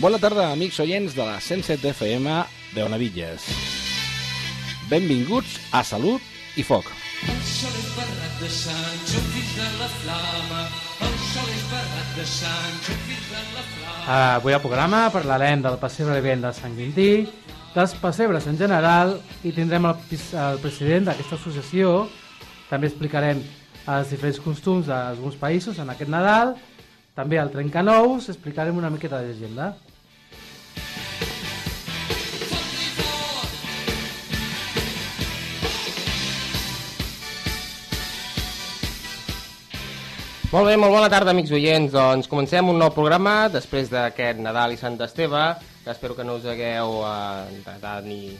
Bona tarda, amics oients de la 107 FM de Onavilles. Benvinguts a Salut i Foc. El sol és barrat de Sant, jo fill de la flama. El sol és barrat de Sant, jo fill de la flama. Uh, avui al programa parlarem del pessebre vivent de Sant Quintí, dels pessebres en general i tindrem el, el president d'aquesta associació. També explicarem els diferents costums d'alguns països en aquest Nadal. També el Trencanous, explicarem una miqueta de llegenda. Molt bé, molt bona tarda, amics oients. Doncs comencem un nou programa després d'aquest Nadal i Sant Esteve, que espero que no us hagueu eh, ni,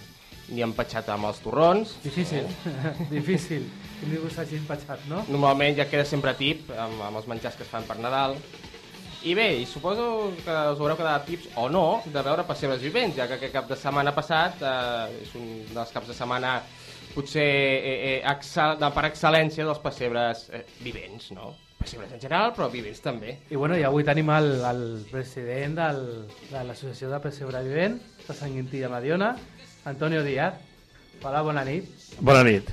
ni empatxat amb els torrons. Difícil, difícil. Que ningú s'hagi empatxat, no? Normalment ja queda sempre tip amb, amb els menjars que es fan per Nadal. I bé, i suposo que us haureu quedat tips, o no, de veure pessebres vivents, ja que aquest cap de setmana passat eh, és un dels caps de setmana potser eh, eh, excel, de, per excel·lència dels pessebres eh, vivents, no? Pessebres en general, però vivents també. I bueno, i avui tenim el, el president del, de l'Associació de Pessebre Vivent de Sant Quintí de Mediona, Antonio Díaz. Hola, bona nit. Bona nit.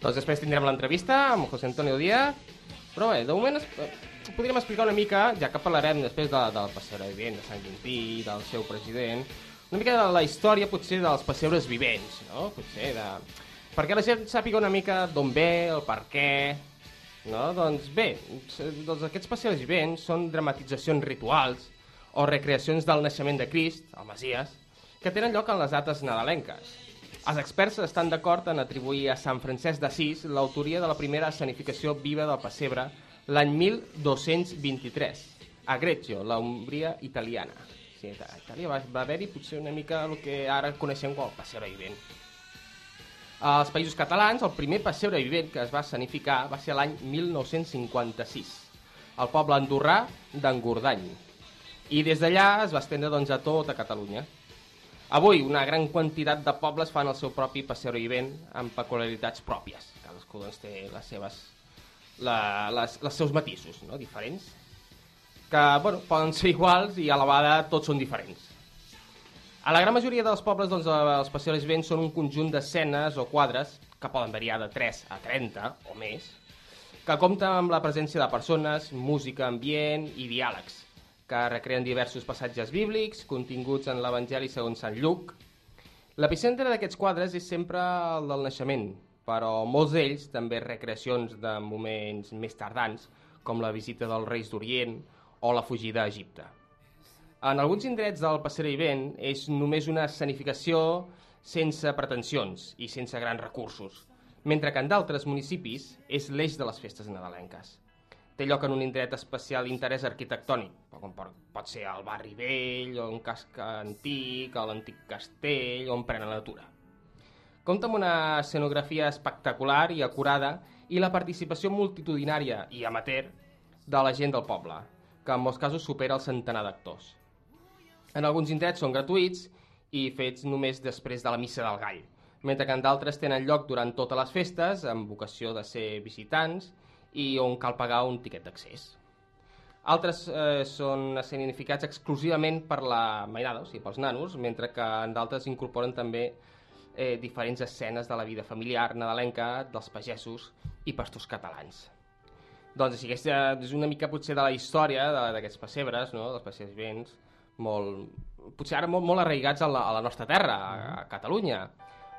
Doncs després tindrem l'entrevista amb José Antonio Díaz, però bé, de moment es, eh, podríem explicar una mica, ja que parlarem després de, del pessebre vivent de Sant Quintí, del seu president, una mica de la història potser dels pessebres vivents, no? Potser de... Perquè la gent sàpiga una mica d'on ve, el per què... No? Doncs bé, doncs aquests pessebres vivents són dramatitzacions rituals o recreacions del naixement de Crist, el Masies, que tenen lloc en les dates nadalenques. Els experts estan d'acord en atribuir a Sant Francesc d'Assís l'autoria de la primera escenificació viva del pessebre l'any 1223, a Greccio, la Umbria italiana. Sí, a Itàlia va, va haver-hi potser una mica el que ara coneixem com el pessebre vivent. Als països catalans, el primer pessebre vivent que es va escenificar va ser l'any 1956, al poble andorrà d'Engordany. I des d'allà es va estendre doncs, a tota Catalunya. Avui, una gran quantitat de pobles fan el seu propi pessebre vivent amb peculiaritats pròpies. Cadascú doncs, té les seves, la, les, els seus matisos no? diferents, que bueno, poden ser iguals i a la vegada tots són diferents. A la gran majoria dels pobles doncs, els pessebres vivents són un conjunt d'escenes o quadres, que poden variar de 3 a 30 o més, que compten amb la presència de persones, música, ambient i diàlegs, que recreen diversos passatges bíblics continguts en l'Evangeli segons Sant Lluc. L'epicentre d'aquests quadres és sempre el del naixement, però molts d'ells també recreacions de moments més tardans, com la visita dels reis d'Orient o la fugida a Egipte. En alguns indrets del Passeig Vent és només una escenificació sense pretensions i sense grans recursos, mentre que en d'altres municipis és l'eix de les festes nadalenques. Té lloc en un indret especial d'interès arquitectònic, com pot ser el barri vell, o un casc antic, o l'antic castell, on prenen la natura. Compta amb una escenografia espectacular i acurada i la participació multitudinària i amateur de la gent del poble, que en molts casos supera el centenar d'actors. En alguns indrets són gratuïts i fets només després de la missa del gall, mentre que en d'altres tenen lloc durant totes les festes, amb vocació de ser visitants i on cal pagar un tiquet d'accés. Altres eh, són escenificats exclusivament per la mainada, o sigui, pels nanos, mentre que en d'altres incorporen també eh, diferents escenes de la vida familiar nadalenca dels pagesos i pastors catalans. Doncs així, aquesta és una mica potser de la història d'aquests pessebres, no? dels pessebres vents, molt, potser ara molt, molt arraigats a la, a la nostra terra, a, a Catalunya,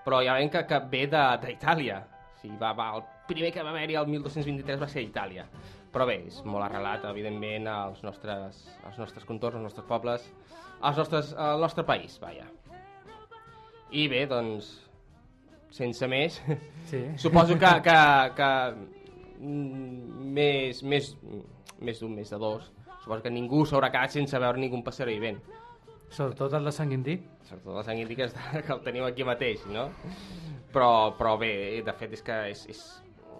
però ja veiem que, que ve de- d'Itàlia. O sigui, va, va, el primer que va haver-hi el 1223 va ser a Itàlia. Però bé, és molt arrelat, evidentment, als nostres, als nostres contorns, als nostres pobles, als nostres, al nostre país, vaja. I bé, doncs, sense més, Sí. Suposo que, que, que mm, més, més, més d'un, més de dos, suposo que ningú s'haurà quedat sense veure ningú passeig vivent. Sobretot el de Sant Quintí. Sobretot la sang índica que el teniu aquí mateix, no? Però, però bé, de fet és que és, és,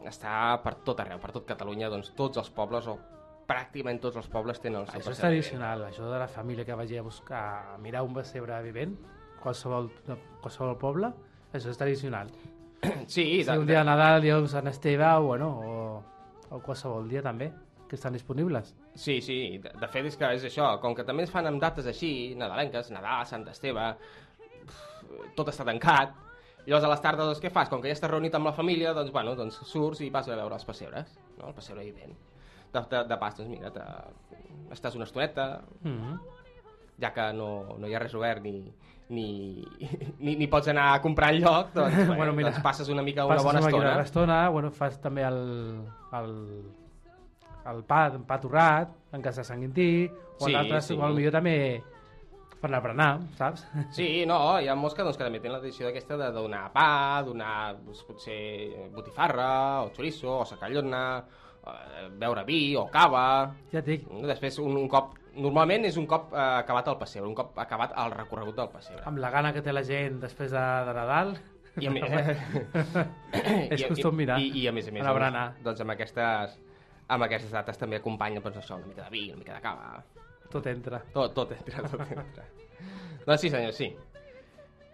està per tot arreu, per tot Catalunya, doncs tots els pobles, o pràcticament tots els pobles tenen el seu Això és tradicional, això de la família que vagi a buscar, a mirar un pessebre vivent, qualsevol, qualsevol poble, això és tradicional. Sí, Si un dia de Nadal, de Sant Esteve, o, bueno, o, o qualsevol dia també. Que estan disponibles. Sí, sí, de, de fet és que és això, com que també es fan amb dates així, nadalenques, Nadal, Sant Esteve, tot està tancat, llavors a les tardes doncs, què fas? Com que ja estàs reunit amb la família, doncs, bueno, doncs surts i vas a veure els pessebres, no? el pessebre vivent. De, de, de pas, doncs mira, te, estàs una estoneta, Mm -hmm. ja que no, no hi ha res obert ni, ni, ni, ni pots anar a comprar enlloc, doncs, bueno, Bueno, mira, doncs passes una mica una bona una estona. mica estona, bueno, fas també el, el, el pa, el pa torrat en casa de Sant Quintí, o Sí, en altres, sí. sí. potser també per anar a berenar, saps? Sí, no, hi ha molts que, doncs, que també tenen la tradició d'aquesta de donar pa, donar doncs, potser botifarra, o chorizo, o sacallona, eh, beure vi, o cava... Ja et dic, Després, un, un cop... Normalment és un cop eh, acabat el pessebre, un cop acabat el recorregut del pessebre. amb la gana que té la gent després de, de Nadal, I a, mi... És costum mirar. I, i, a més a més, a berenar. doncs, doncs amb aquestes, amb aquestes dates també acompanya doncs, això, una mica de vi, una mica de cava... tot entra. Tot, tot entra, tot entra. doncs sí, senyor, sí.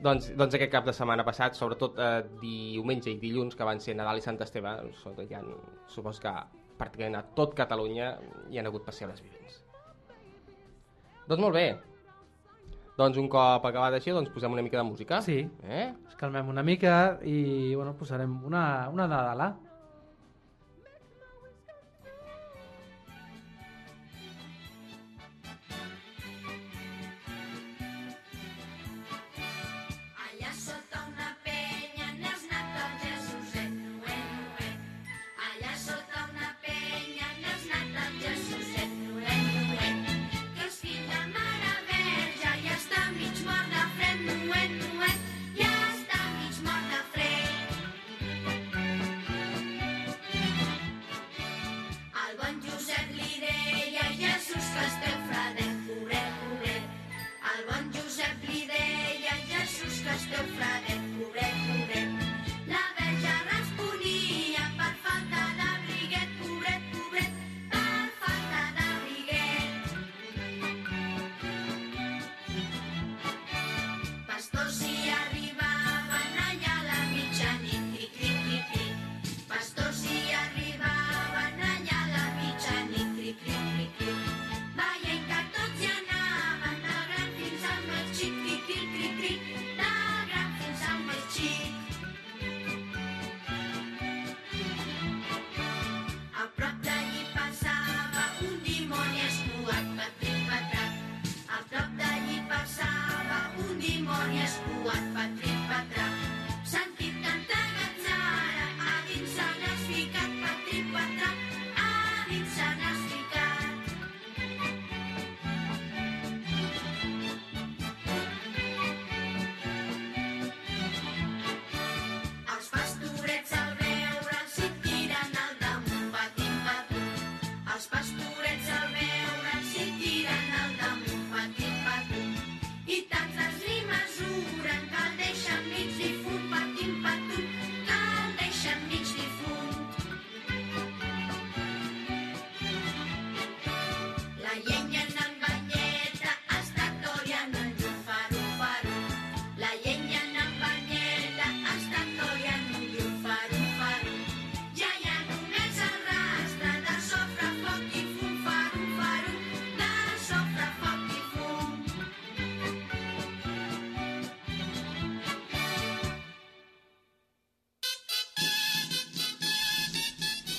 Doncs, doncs aquest cap de setmana passat, sobretot eh, diumenge i dilluns, que van ser Nadal i Sant Esteve, sobretot hi ha, supos que pràcticament a tot Catalunya hi han hagut pessebres vivents. Doncs molt bé. Doncs un cop acabat així, doncs posem una mica de música. Sí. Eh? Ens calmem una mica i bueno, posarem una, una Nadala.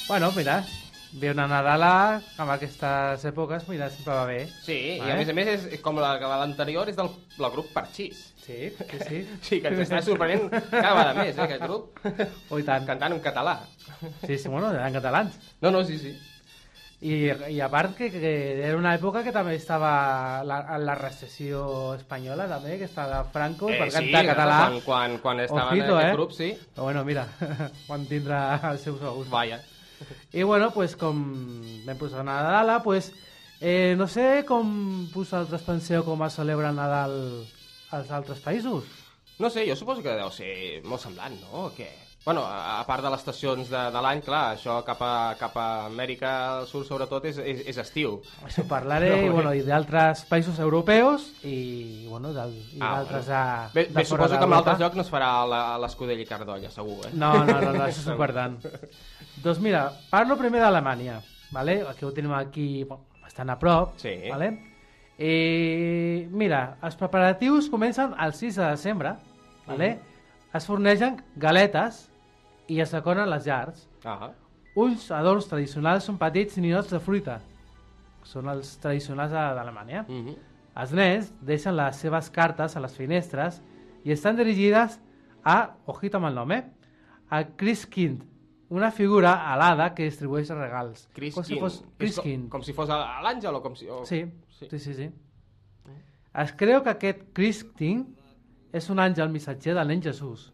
Bueno, mira, ve una Nadala amb aquestes èpoques, mira, sempre va bé. Sí, i Vale. a més a més, és com la, l'anterior, és del, del grup Parxís. Sí, sí, sí. Sí, que ens està sorprenent cada vegada més, eh, aquest grup. Oh, i tant. Cantant en català. Sí, sí, bueno, eren catalans. No, no, sí, sí. I, i a part que, que era una època que també estava la, la recessió espanyola també, que estava Franco, i per cantar clar, català. Quan, quan, quan estaven Ojito, en aquest eh? grup, sí. Però bueno, mira, quan tindrà els seus ous. Vaja. I bueno, pues com vam posar Nadala, pues eh, no sé com vosaltres penseu com es celebra el Nadal als altres països. No sé, jo suposo que deu ser molt semblant, no? O què? Bueno, a a part de les estacions de, de l'any, clar, això cap a, cap a Amèrica del Sud sobretot és, és, és estiu. Això parlaré, No, i, bueno, i d'altres països europeus i, bueno, del, i Ah, d'altres bueno. de, Bé, bé suposo que en altres llocs no es farà la- l'escudella i cardolla, segur, eh? No, no, no, no això és important. Doncs mira, parlo primer d'Alemanya. vale? Aquí ho tenim aquí bueno, bastant a prop. Sí. Vale? I, mira, els preparatius comencen el 6 de desembre. Vale? Es fornegen galetes i es decoren les llars. Ah, Uns adorns tradicionals són petits ninots de fruita. Són els tradicionals d'Alemanya. mm -hmm. Els nens deixen les seves cartes a les finestres i estan dirigides a, ojito amb el nom, eh? a Christkind, una figura alada que distribueix regals. Chris com si King. fos És com, com si fos l'àngel o com si... O... Sí, Sí. sí, sí, sí. Es creu que aquest Christkind és un àngel missatger del nen Jesús.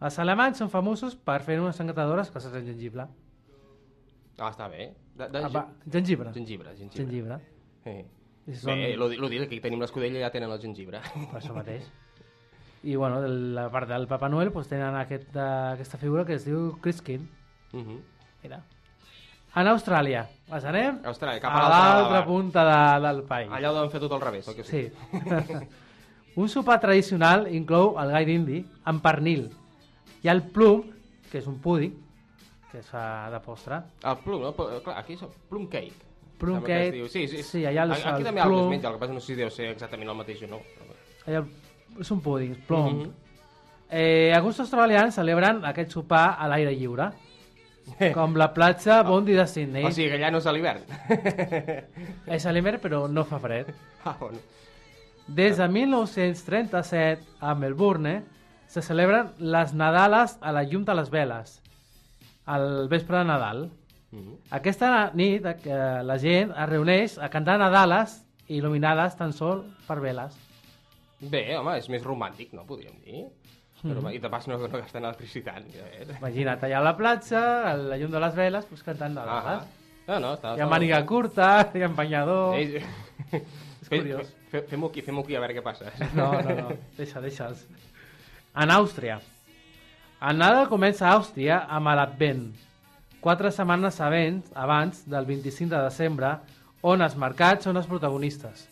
Els alemanys són famosos per fer unes encantadores coses de gengibre. Ah, està bé. De, de, Ah, va, gengibre. Gengibre, gengibre. Gengibre. Sí. I són- Bé, lo, lo dit, aquí tenim l'escudella ja tenen el gengibre. per això mateix. I bueno, de la part del Papa Noel pues, tenen aquest, eh, aquesta figura que es diu Christkind. Mm -hmm. Mira. En Austràlia, ens anem Austràlia, cap a a l'altra punta de, del país. Allà ho deuen fer tot al revés, oi que sí? Sí. Un sopar tradicional inclou el gai d'indi amb pernil. Ha el plum, que és un púdic, que es fa de postre. El plum, no? Clar, aquí és el plum cake. Plum cake, diu. Sí, sí. sí, allà el- aquí, aquí el també hi ha el que es plum. menja, el que passa no sé si deu ser exactament el mateix o no. Allà, és un púdic, és plum. Mhm. eh, alguns australians celebren aquest sopar a l'aire lliure, com la platja Bondi de Sydney. O sigui que allà no és a l'hivern. És a l'hivern, però no fa fred. ah, bueno. Des de 1937, a Melbourne, se celebren les Nadales a la llum de les veles, al vespre de Nadal. Mhm. Aquesta nit eh, la gent es reuneix a cantar Nadales il·luminades tan sol per veles. Bé, home, és més romàntic, no? Podríem dir. Però, I de pas no, no gasten electricitat. Ja. Imagina't allà a la platja, a la llum de les veles, pues, cantant Nadales. Ah, no, no, està... Hi ha màniga curta, hi ha banyador... Ei, És curiós. fe- Fem-ho aquí, fem-ho aquí a veure què passa. No, no, no, deixa, deixa'ls. En Àustria. El Nadal comença a Àustria amb l'Advent, quatre setmanes abans, abans del 25 de desembre, on els mercats són els protagonistes.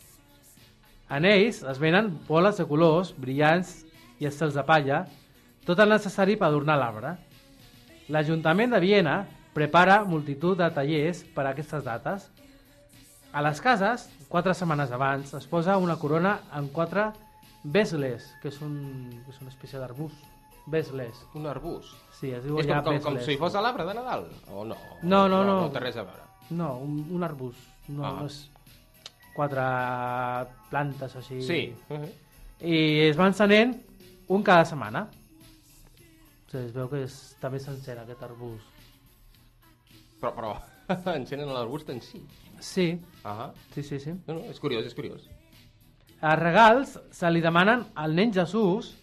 En ells es venen boles de colors, brillants i estels de palla, tot el necessari per adornar l'arbre. L'Ajuntament de Viena prepara multitud de tallers per a aquestes dates. A les cases, quatre setmanes abans, es posa una corona amb quatre besles, que és, un, que és una espècie d'arbust. Besles. Un arbust. Sí, es diu És allà com, com, com besles. si fos a l'arbre de Nadal? O no? No, no, no. No té res a veure. No, un, un arbust. No, Ah. no és quatre plantes així. Sí. Uh -huh. I es va encenent un cada setmana. O sigui, es veu que és, també sencer aquest arbust. Però, però encenen l'arbust en si. Sí, Ah, sí, sí, sí. no, no, és curiós, és curiós. Els regals se li demanen al nen Jesús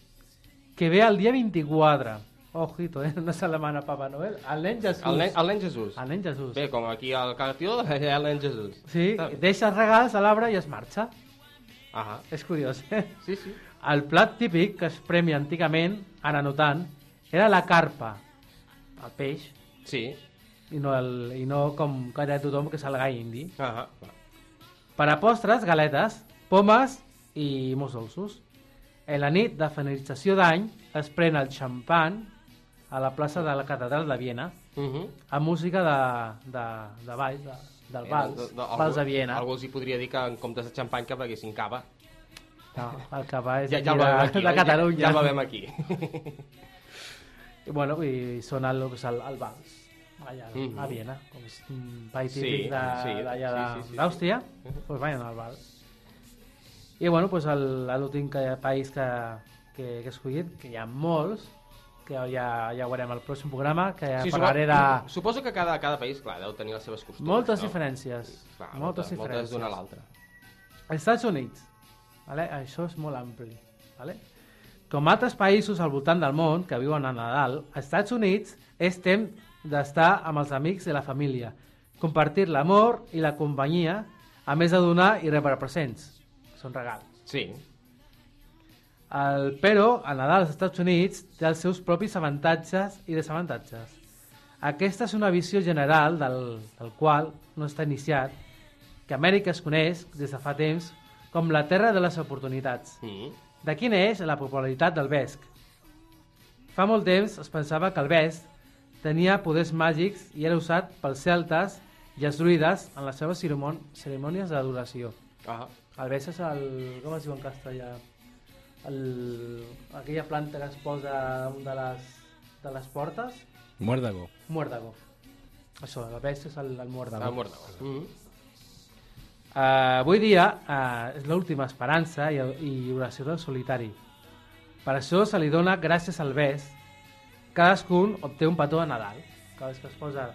que ve el dia 24. Ojito, eh? No se la demana Papa Noel. El nen Jesús. El nen, el nen Jesús. El nen Jesús. Bé, com aquí al Cartió, allà el nen Jesús. Sí, Està bé. deixa els regals a l'arbre i es marxa. Ah, És curiós, eh? sí, sí. El plat típic que es premia antigament, ara no tant, era la carpa, el peix, Sí. i no, el, i no com calla tothom, que és el gai indi. Ah, clar. Per a postres, galetes, pomes i molts dolços. En la nit de finalització d'any es pren el xampan a la plaça de la catedral de Viena Uh -huh. amb música de, de, de ball, de, del vals, vals de Viena. Algú els hi podria dir que en comptes de xampany que beguessin cava. No, el cava és Ja, ja de, aquí. de oi? Catalunya. Ja, ja el veiem aquí. I, bueno, i sona el, pues, el, el vals allà Mhm. a Viena, com és un ball Sí, típic de- sí, d'allà sí, sí, sí, sí. d'Àustria, doncs vayan al vals. I bueno, pues el- l'últim que- país que, que, que he escollit, que hi ha molts, que ja, ja ho veurem al pròxim programa, que ja Sí, parlaré de supo- Suposo que cada, cada país, clar, deu tenir les seves costums. moltes no? diferències. Clar, moltes moltes diferències. d'una a l'altra. Estats Units. Vale? Això és molt ampli. Vale? Com altres països al voltant del món que viuen a Nadal, als Estats Units és temps d'estar amb els amics i la família, compartir l'amor i la companyia, a més de donar i rebre presents. Són regals. Sí. El, però, a Nadal als Estats Units té els seus propis avantatges i desavantatges. Aquesta és una visió general del, del qual no està iniciat, que Amèrica es coneix des de fa temps com la terra de les oportunitats. Mm. D'aquí neix la popularitat del vesc. Fa molt temps es pensava que el vesc tenia poders màgics i era usat pels celtes i els druides en les seves cerimon cerimònies d'adoració. Ah, El bes és el... com es diu en castellà? El, aquella planta que es posa damunt de les, de les portes, Muérdago. muérdago. Això, el bes és el, el muérdago. ah mort de mm. Uh, avui dia uh, és l'última esperança i, i oració del solitari. Per això se li dona gràcies al bes. Cadascun obté un petó a Nadal. Cada vegada que es posa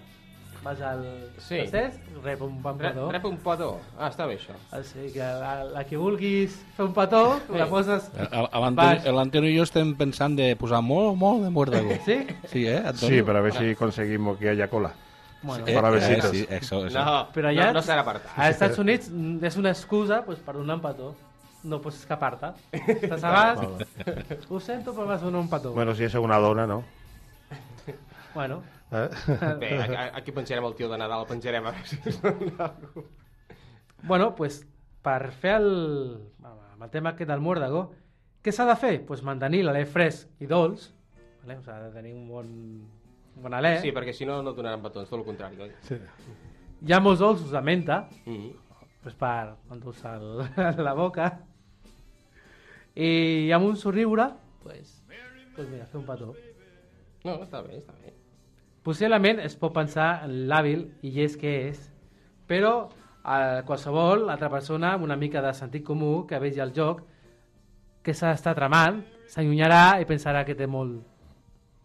vas al Sí. procés, rep un bon Re, petó. rep un petó. Ah, està bé això. O sigui que la, la que vulguis fer un petó, Sí. la poses... L'Antonio Vas. l'Antonio i jo estem pensant de posar molt, molt de muérdago. Sí? Sí, eh, Antonio? Sí, para ver si conseguimos que haya cola. Bueno, Eh, Para eh, besitos. sí, eso, eso. No, Però allà- no, no serà per tant. als Estats Units és una excusa pues, per donar un petó. No pots escapar-te. Estàs a bas, ho sento, però vas donar un petó. Bueno, si es una dona, ¿no? bueno ¿Eh? Bé, a- aquí penjarem el tio de Nadal, el penjarem a veure. Bueno, pues, per fer el, amb el tema aquest del muérdago, què s'ha de fer? Pues mantenir l'alè fresc i dolç, vale? o sigui, ha de tenir un bon, bon alè. Sí, perquè si no, no et donaran petons, tot el contrari. Oi? Sí. Hi ha molts dolços de menta, Mm. pues, per endolçar la boca. I amb un somriure, pues, pues mira, fer un petó. No, està bé, està bé. Possiblement es pot pensar en l'hàbil i llest que és, però a qualsevol altra persona amb una mica de sentit comú que vegi el joc que s'ha d'estar tramant, s'allunyarà i pensarà que té molt,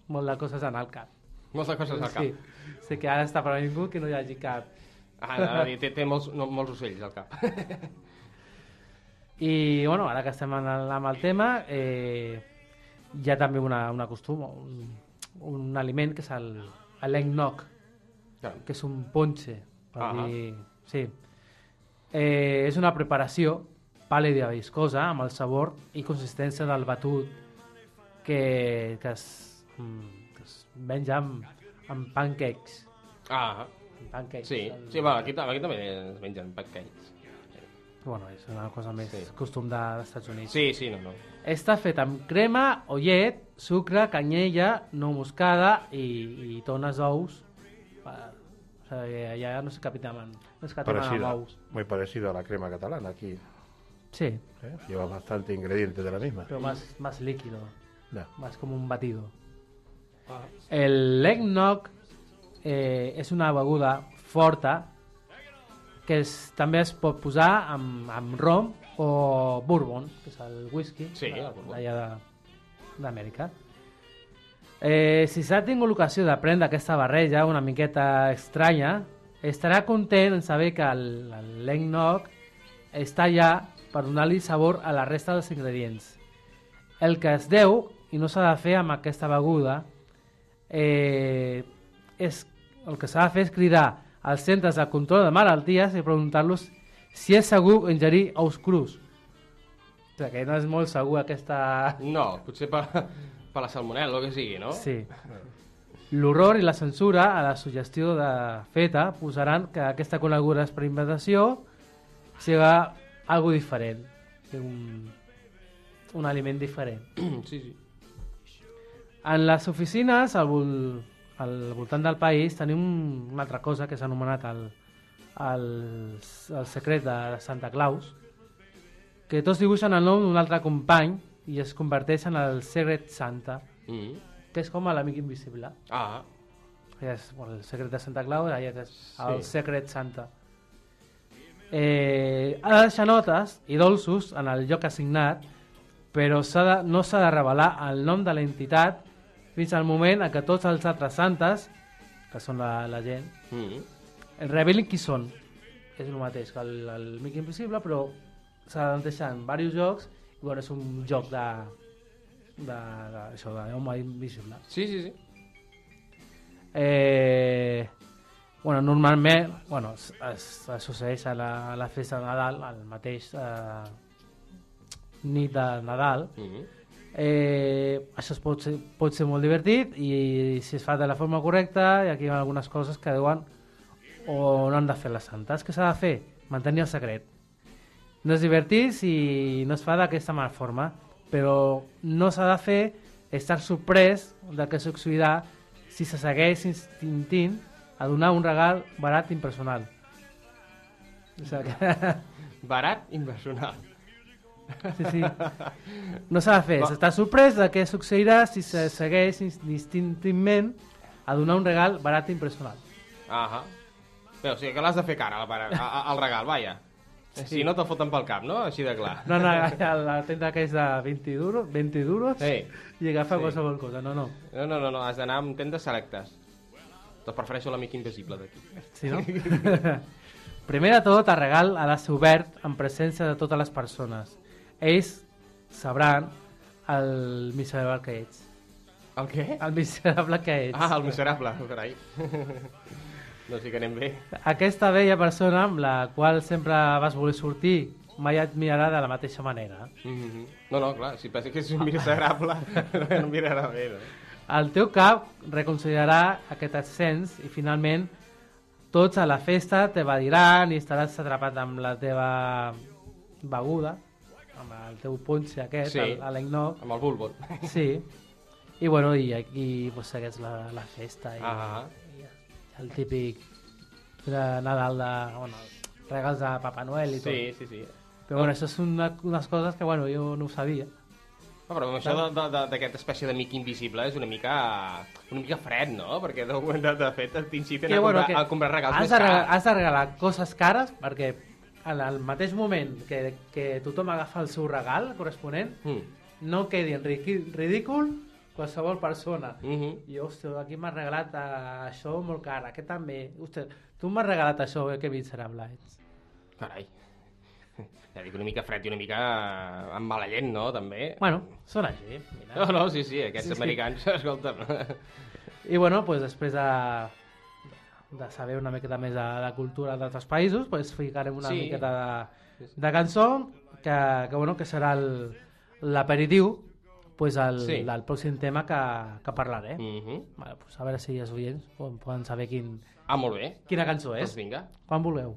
molt de coses en el cap. Moltes coses al cap. Sí, sé que ara està per ningú que no hi hagi cap. Ah, anava a dir, té, té molts, no, molts ocells al cap. I bueno, ara que estem en amb el tema, eh, hi ha també una, una costum, un, un aliment que és el, l'eggnog, Clar. que és un ponche, per Ahà. dir... Sí. Eh, és una preparació pàl·lida viscosa amb el sabor i consistència del batut que, que, es, mm, menja amb, amb pancakes. Ah, Amb pancakes. sí. Sí, bueno, aquí, aquí també es mengen pancakes. Bueno, és una cosa més Sí. costum de- dels Estats Units. Sí, sí, no, no. Està fet amb crema o llet, sucre, canyella, no moscada i, i tones d'ous. Per- O sigui, allà no se capitamen, no amb Parecida, ous. muy parecido a la crema catalana aquí. Sí, ¿eh? Lleva bastante ingredientes de la misma. pero más, más líquido, Ya. más como un batido. El eggnog eh, és una beguda forta que es, també es pot posar amb, amb rom o bourbon, que és el whisky Sí, d'allà d'Amèrica. Eh, si s'ha tingut l'ocasió de prendre aquesta barreja una miqueta estranya, estarà content en saber que l'eggnog està allà per donar-li sabor a la resta dels ingredients. El que es deu, i no s'ha de fer amb aquesta beguda, eh, és, el que s'ha de fer és cridar als centres de control de malalties i preguntar-los si és segur ingerir ous crus. O sigui, que no és molt segur aquesta... No, potser per, per la salmonel, o que sigui, no? Sí. L'horror i la censura a la suggestió de feta posaran que aquesta coneguda experimentació siga algo diferent, un, un aliment diferent. Sí, sí. En les oficines al, vol, al voltant del país tenim una altra cosa que s'ha anomenat el, el, el secret de Santa Claus, que tots dibuixen el nom d'un altre company i es converteix en el Secret Santa, Mm. que és com l'amic invisible. Ah, és, bueno, el secret de Santa Claus, allà és el Sí. secret Santa. Eh, ha de deixar notes i dolços en el lloc assignat, però de, no s'ha de revelar el nom de l'entitat fins al moment en què tots els altres santes, que són la, la gent, mm. revelin qui són. És el mateix que el, el mic invisible, però s'ha de deixar en diversos jocs i bueno, és un joc de, de, de, això, d'home invisible. sí, sí, sí. Eh, bueno, normalment bueno, es, es, es succeeix a la, a la festa de Nadal, al mateix eh, nit de Nadal. Mm. Eh, això es pot, ser, pot ser molt divertit i si es fa de la forma correcta i aquí hi ha algunes coses que diuen o no han de fer les santes. Què s'ha de fer? Mantenir el secret. No és divertit si no es fa d'aquesta mala forma, però no s'ha de fer estar sorprès del que succeirà si se segueix insistint a donar un regal barat i impersonal. O sigui que... Barat inversional. Sí, sí. No s'ha de fer. S'està sorprès de què succeirà si se segueix inst- instintivament a donar un regal barat i impersonal. Ahà. Bé, o sigui que l'has de fer cara al, bara- a- a- al regal, vaja. Si no te'l foten pel cap, no? Així de clar. No, no, a la tenda que és de 20 duros, 20 duros Sí. i agafa Sí. qualsevol cosa. No, no. No, no, no, no has d'anar amb tendes selectes. Doncs prefereixo l'amic invisible d'aquí. Sí, no? Primer de tot, el regal ha de ser obert en presència de totes les persones. Ells sabran el miserable que ets. El què? El miserable que ets. Ah, el miserable, carai. no sí que anem bé. Aquesta vella persona amb la qual sempre vas voler sortir mai et mirarà de la mateixa manera. Mm -hmm. No, no, clar, si pensa que és un miserable, no mirarà bé, no? El teu cap reconsiderarà aquest ascens i finalment tots a la festa t'evadiran i estaràs atrapat amb la teva beguda, el teu ponche aquest, Sí. sí. l'eggnog. Amb el bulbul. Sí. I bueno, i aquí pues, segueix la, la festa i, Ah. i el típic de Nadal de... Bueno, regals de Papa Noel i tot. Sí, sí, sí. Però bueno, això són una, unes coses que bueno, jo no ho sabia. No, però això de- de- de- d'aquesta espècie d'amic invisible és una mica una mica fred, no? Perquè de, de, de fet t'inciten a, comprar, a comprar regals has més de, cars. has de regalar coses cares perquè en el mateix moment que, que tothom agafa el seu regal corresponent Mm. no quedi en ridícul qualsevol persona. Mm -hmm. I, hòstia, aquí m'has regalat eh, això molt car, aquest també. Hòstia, tu m'has regalat això, eh, que miserable ets. Carai. Ja dic, una mica fred i una mica amb mala llet, no? També. Bueno, són així. Mira. No, no, sí, sí, aquests Sí, sí. americans, escolta'm. I bueno, pues, després de, de saber una miqueta més de, de cultura d'altres països, pues, ficarem una Sí. miqueta de, de cançó que, que, bueno, que serà el- l'aperitiu pues, el, Sí. del pròxim tema que, que parlaré. Mm. Mm -hmm. Vale, pues, a veure si els oients poden, poden saber quin, Ah, molt bé. quina cançó Doncs és. vinga. Quan vulgueu.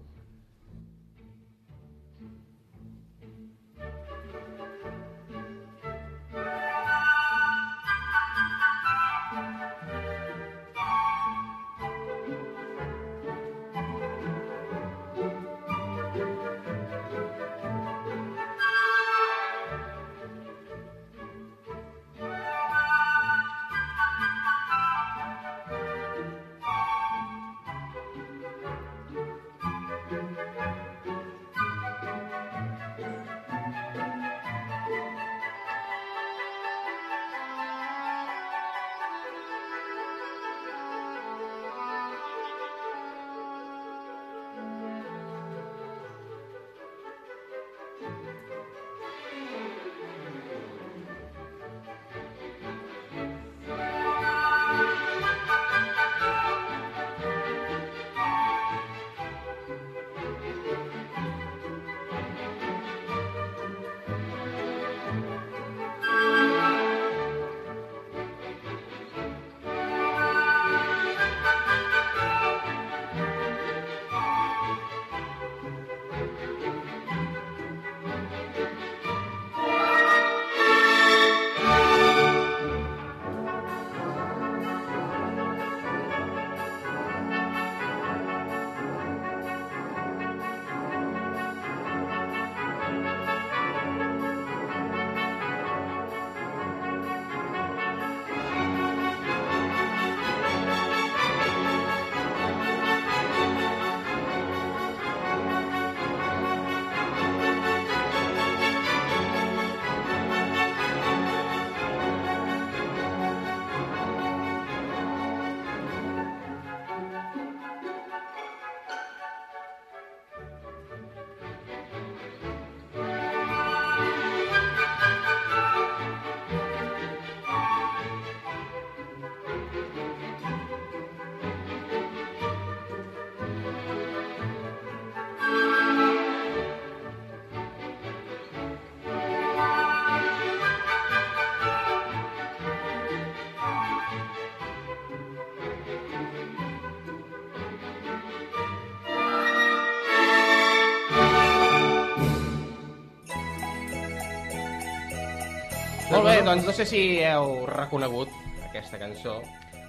Doncs no sé si heu reconegut aquesta cançó.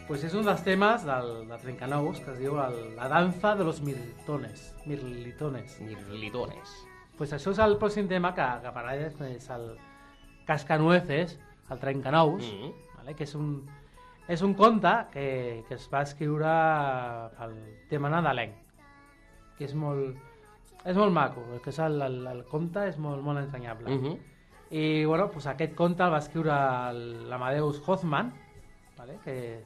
pues és un dels temes del, de Trencanous que es diu el, la danza de los mirlitones. Mirlitones. Mirlitones. Pues això és el pròxim tema que, que parlarem, és el Cascanueces, el Trencanous, Mm -hmm. vale? que és un, és un conte que, que es va escriure pel tema nadalenc, que és molt, és molt maco, que és el, el, el conte és molt, molt ensenyable. Mm -hmm. I bueno, pues aquest conte el va escriure l'Amadeus Hoffman, vale? que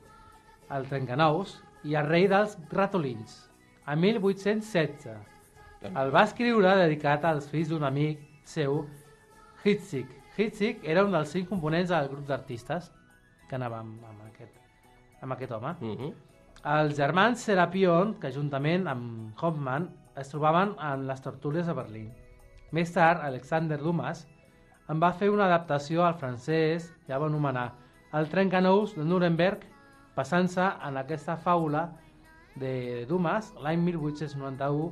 el Trencanous, i el rei dels ratolins, a 1816. El va escriure dedicat als fills d'un amic seu, Hitzig. Hitzig era un dels cinc components del grup d'artistes que anava amb, amb, aquest, amb aquest home. Mm -hmm. Els germans Serapion, que juntament amb Hoffman es trobaven en les tertúlies de Berlín. Més tard, Alexander Dumas en va fer una adaptació al francès la va anomenar El Trencanous de Nuremberg, passant-se en aquesta faula de Dumas l'any 1891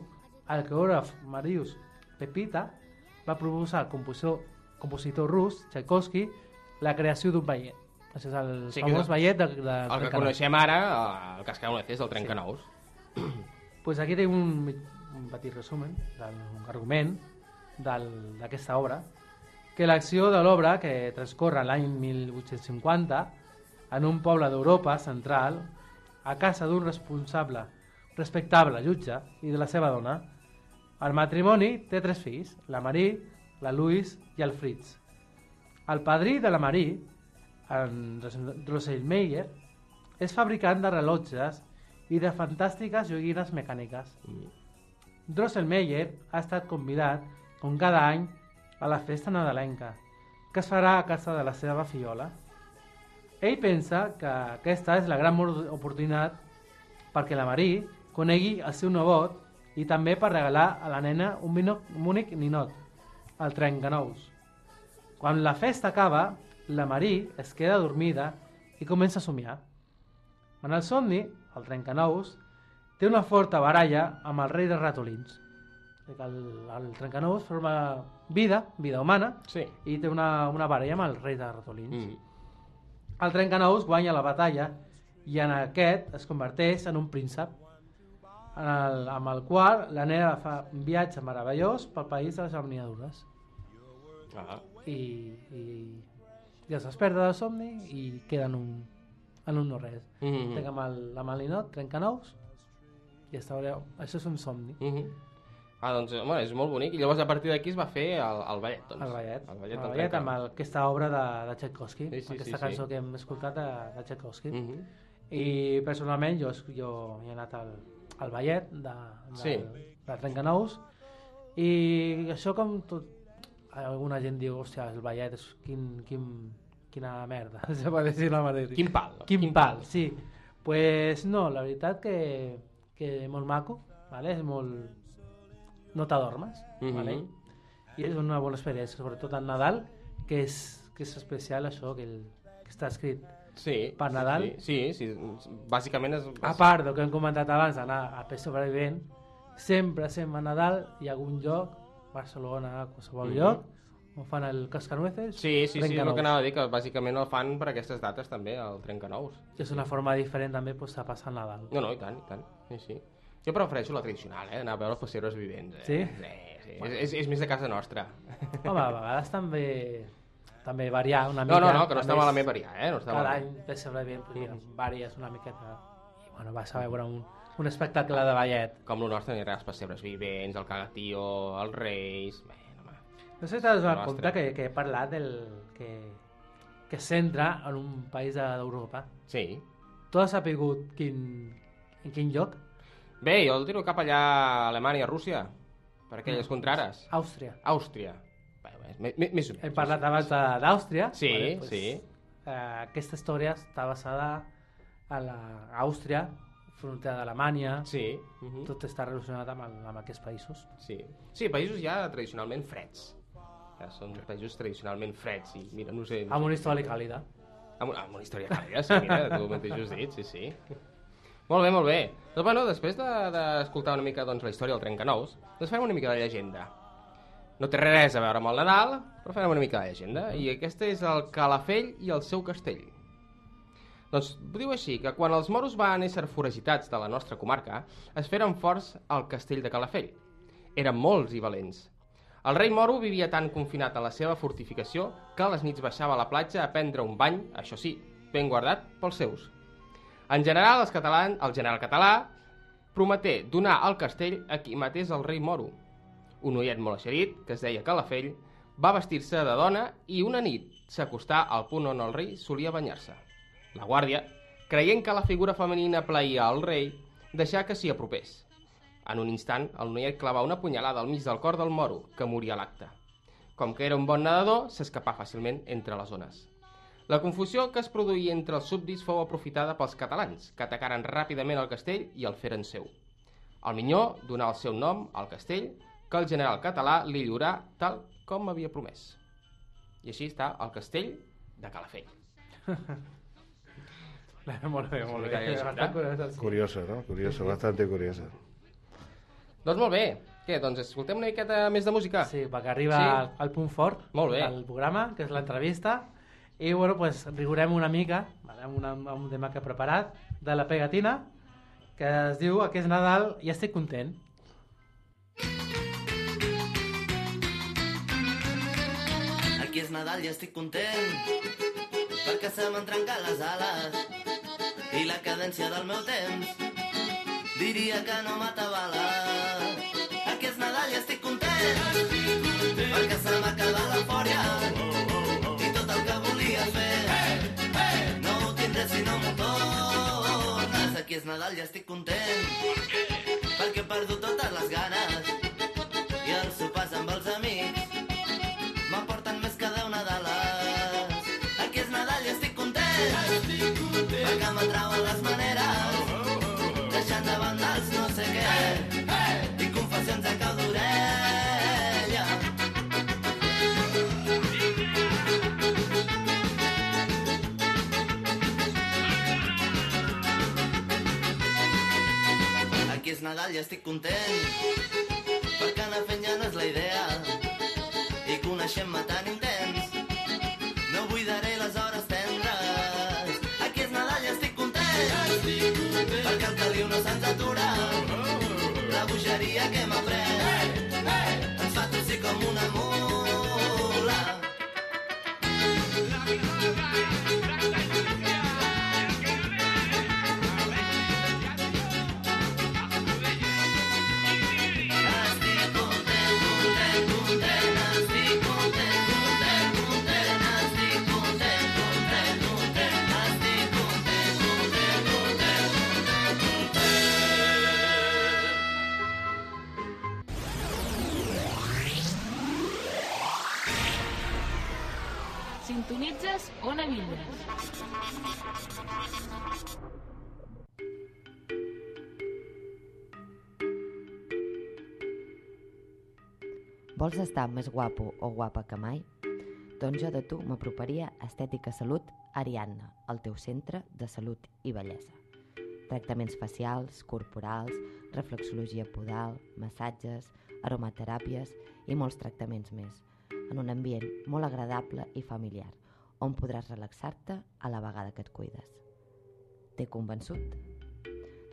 el coreògraf Marius Pepita va proposar al compositor, compositor rus Tchaikovsky la creació d'un ballet. Això és el Sí, sí, que famós és- ballet de, de El que coneixem ara, el Cascanueces del Trencanous. pues aquí tenim un, un petit resumen d'un argument d'aquesta obra, que l'acció de l'obra, que transcorre l'any 1850, en un poble d'Europa central, a casa d'un responsable, respectable jutge i de la seva dona, el matrimoni té tres fills, la Marie, la Louise i el Fritz. El padrí de la Marie, en Drosselmeyer, és fabricant de rellotges i de fantàstiques joguines mecàniques. Drosselmeyer ha estat convidat, com cada any, a la festa nadalenca, que es farà a casa de la seva fillola. Ell pensa que aquesta és la gran oportunitat perquè la Marie conegui el seu nebot i també per regalar a la nena un, mino- un únic ninot, el trencanous. Quan la festa acaba, la Marie es queda dormida i comença a somiar. En el somni, el trencanous té una forta baralla amb el rei dels ratolins. Que El, el trencanous forma vida, vida humana, Sí. i té una, una baralla amb el rei dels ratolins. Mm. El trencanous guanya la batalla i en aquest es converteix en un príncep en el, amb el qual la nena fa un viatge meravellós pel país de les amniadures Ah. i, i, i es desperta del somni i queda en un, en un no res. Mm -hmm. Tenc amb el, amb el ninot, trencanous i està, això és un somni. Mm -hmm. Ah, doncs, home, és molt bonic. I llavors a partir d'aquí es va fer el, el ballet, doncs. El ballet, El el ballet, ballet, amb el, aquesta obra de, de Tchaikovsky, Sí, sí, aquesta sí, cançó sí. que hem escoltat de, de Tchaikovsky. Mm -hmm. I personalment jo, jo he anat al, al ballet de, de, Sí. de Trencanous i això com tot alguna gent diu, hòstia, el ballet és quin, quin, quina merda, se pot dir la manera. Quin pal. Quin pal, sí. Pues no, la veritat que, que és molt maco, vale? és molt... no t'adormes, Mhm. vale? i és una bona experiència, sobretot en Nadal, que és, que és especial això, que, el, que està escrit Sí. Per Nadal? Sí, sí, sí. Bàsicament és... a part del que hem comentat abans d'anar a Pes Sobrevivent, sempre, sempre a Nadal hi ha algun lloc, Barcelona, qualsevol Mhm. lloc, on fan el cascanueces, Sí, sí, sí, és el que anava a dir, que bàsicament el fan per aquestes dates també, el Trencanous. Que és una forma diferent també pues, de passar Nadal. No, no, i tant, i tant. Sí, sí. Jo prefereixo la tradicional, eh? Anar a veure els pessebres vivents. Eh? Sí? Sí, sí. És, és, és més de casa nostra. Home, a vegades també també variar una No, mica. no, no, que no està malament variar, eh? No està Cada malament. any Pes Sobrevivent pues, mira, varies una miqueta i bueno, vas a veure un, un espectacle de ballet. Com el nostre anirà als pessebres vivents, el cagatío, els reis... Bueno, home. No sé si t'has donat compte que, que he parlat del que, que es centra en un país de- d'Europa. Sí. Tu has sapigut quin, en quin lloc? Bé, jo el tiro cap allà a Alemanya, Rússia, per aquelles Mm. contrares. Àustria. Àustria. Bé, bé, més, més. Hem parlat abans d'Àustria. Sí, pues, sí. Eh, aquesta història està basada a l'Àustria, frontera d'Alemanya, Sí. Uh -huh. tot està relacionat amb, el, amb aquests països. Sí. sí, països ja tradicionalment freds. Ja són països tradicionalment freds i, mira, no sé... No Amb una història càlida. amb, una, amb una història càlida, sí, mira, tu mateix has dit, sí, sí. Molt bé, molt bé. Doncs, bueno, després de- d'escoltar de, una mica doncs, la història del Trencanous, doncs fem una mica de llegenda. No té res a veure amb el Nadal, però fem una mica de llegenda. I aquest és el Calafell i el seu castell. Doncs diu així, que quan els moros van ésser foragitats de la nostra comarca, es feren forts al castell de Calafell. Eren molts i valents. El rei moro vivia tan confinat a la seva fortificació que a les nits baixava a la platja a prendre un bany, això sí, ben guardat pels seus. En general, els catalans, el general català prometé donar al castell a qui matés el rei moro. Un noiet molt eixerit, que es deia Calafell, va vestir-se de dona i una nit s'acostà al punt on el rei solia banyar-se. La guàrdia, creient que la figura femenina plaïa al rei, deixà que s'hi apropés. En un instant, el noiet clavà una punyalada al mig del cor del moro, que moria a l'acte. Com que era un bon nedador, s'escapà fàcilment entre les ones. La confusió que es produïa entre els súbdits fou aprofitada pels catalans, que atacaren ràpidament el castell i el feren seu. El minyó donà el seu nom al castell, que el general català li lliurà tal com havia promès. I així està el castell de Calafell. molt bé, molt bé. Bastant curiós, sí. Curioso, ¿no? Curioso, bastante curioso. Doncs molt bé. Què, doncs escoltem una miqueta més de música? Sí, perquè arriba Sí. al punt fort Molt bé. del programa, que és l'entrevista, i bueno, pues, rigorem una mica amb, una, amb un tema que he preparat de la pegatina, que es diu Aquest Nadal ja estic content. Aquí és Nadal i estic content perquè se m'han trencat les ales i la cadència del meu temps diria que no m'atabala. Aquí és Nadal i estic content perquè se m'ha acabat l'eufòria Aquí és Nadal i estic content. Perquè he perdut totes les ganes Nadal i estic content, perquè anar fent ja no és la idea, i coneixent-me tan intens. No buidaré les hores tendres. Aquí és Nadal i estic content. Perquè el caliu no se'ns atura. La bogeria que m'ha pres ens fa tossir com una mula. Estic Vols estar més guapo o guapa que mai? Doncs jo de tu m'aproparia a Estètica Salut Ariadna, el teu centre de salut i bellesa. Tractaments facials, corporals, reflexologia podal, massatges, aromateràpies i molts tractaments més, en un ambient molt agradable i familiar, on podràs relaxar-te a la vegada que et cuides. T'he convençut?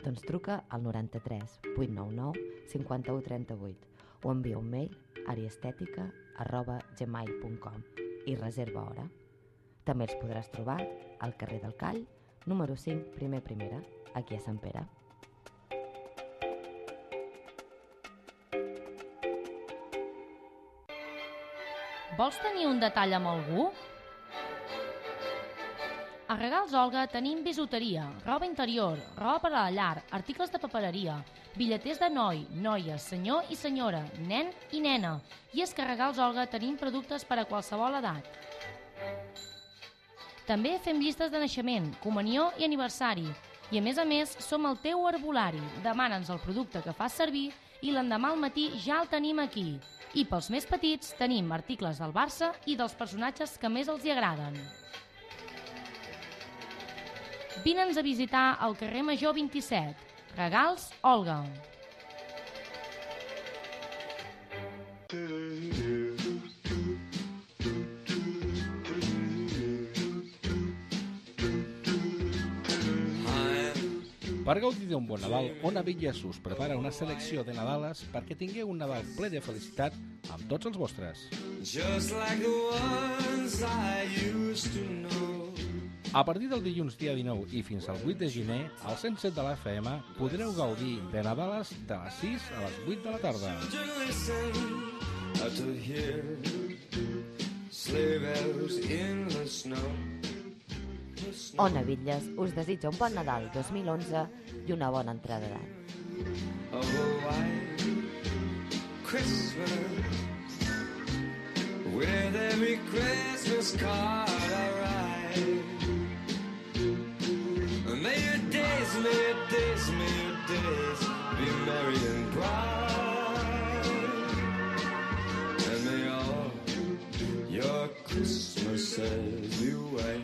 Doncs truca al 93 899 51 38 o envia un mail ariestètica arroba gmail.com i reserva hora. També els podràs trobar al carrer del Call, número 5, primer primera, aquí a Sant Pere. Vols tenir un detall amb algú? A Regals Olga tenim bisuteria, roba interior, roba per a la llar, articles de papereria, bitlleters de noi, noia, senyor i senyora, nen i nena. I és que a Regals Olga tenim productes per a qualsevol edat. També fem llistes de naixement, comunió i aniversari. I a més a més, som el teu herbolari. Demana'ns el producte que fas servir i l'endemà al matí ja el tenim aquí. I pels més petits tenim articles del Barça i dels personatges que més els hi agraden. Vine'ns a visitar al carrer Major 27. Regals Olga. Per gaudir d'un bon Nadal, Ona Villas us prepara una selecció de Nadales perquè tingueu un Nadal ple de felicitat amb tots els vostres. Just like the ones I used to know. A partir del dilluns dia 19 i fins al 8 de gener, al 107 de la FM podreu gaudir de Nadales de les 6 a les 8 de la tarda. Ona Bitlles us desitja un bon Nadal 2011 i una bona entrada d'any. Christmas with every Christmas card I write. Days, may your days, may your days be merry and bright, and may all your Christmases be white.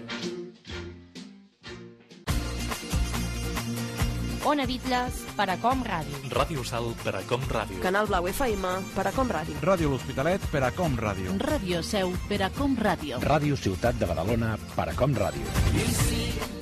Ona Bitlles, per a Com Ràdio. Ràdio Sal per a Com Ràdio. Canal Blau FM per a Com Ràdio. Ràdio L'Hospitalet per a Com Ràdio. Ràdio Seu per a Com Ràdio. Ràdio Ciutat de Badalona per a Com Ràdio.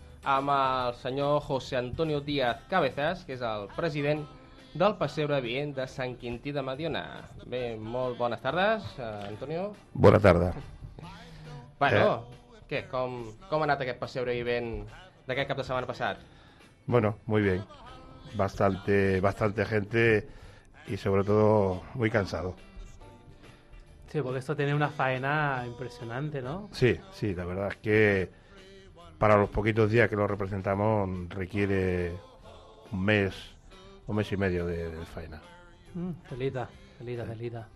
amb el senyor José Antonio Díaz Cabezas, que és el president del Passebre Vient de Sant Quintí de Mediona. Bé, molt bones tardes, eh, Antonio. Bona tarda. Bueno, què, com, com ha anat aquest Passebre Vivent d'aquest cap de setmana passat? Bueno, muy bien. Bastante, bastante gente y sobre todo muy cansado. Sí, porque esto tiene una faena impresionante, ¿no? Sí, sí, la verdad es que para los poquitos días que lo representamos requiere un mes, un mes y medio de, de faena. Mm, telita, telita, telita.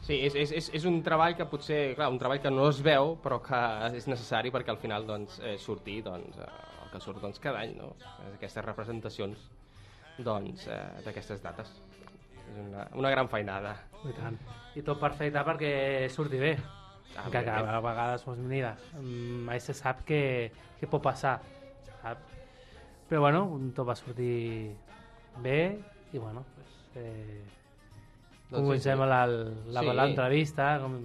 Sí, és, és, és, és un treball que potser, clar, un treball que no es veu, però que és necessari perquè al final doncs, eh, surti doncs, eh, el que surt doncs, cada any, no? aquestes representacions doncs, eh, d'aquestes dates. És una, una gran feinada. I tant. I tot perfecte perquè surti bé. Ah, que bé, a, vegades, doncs, mira, mm, mai se sap què, què pot passar, sap? Però bueno, tot va sortir bé i bueno, pues, eh, Doncs comencem sí, sí. la- la- Sí. l'entrevista, com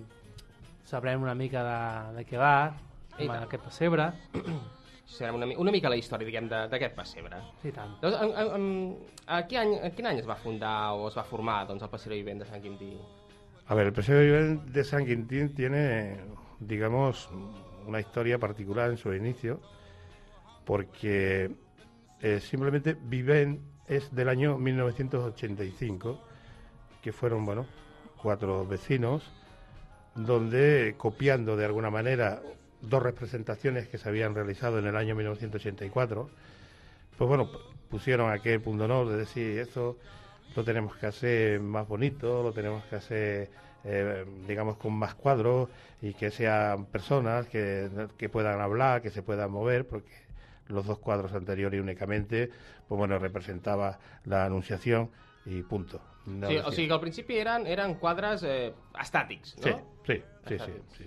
sabrem una mica de, de què va, amb aquest pessebre. Serà una, una mica la història, diguem, de- d'aquest pessebre. I tant. Doncs, en, en, en, a, quin any, a quin any es va fundar o es va formar doncs, el Passeig Vivent de Sant Quintí? A ver, el Paseo de San Quintín tiene, digamos, una historia particular en su inicio, porque eh, simplemente Viven es del año 1985, que fueron, bueno, cuatro vecinos, donde copiando de alguna manera dos representaciones que se habían realizado en el año 1984, pues bueno, pusieron aquel punto honor de decir esto lo tenemos que hacer más bonito, lo tenemos que hacer, eh, digamos, con más cuadros y que sean personas que, que puedan hablar, que se puedan mover, porque los dos cuadros anteriores únicamente, pues bueno, representaba la anunciación y punto. No Sí, o decía- sigui que al principi eren, eren quadres eh, estàtics, no? Sí, sí, sí, sí, Estàtics. sí.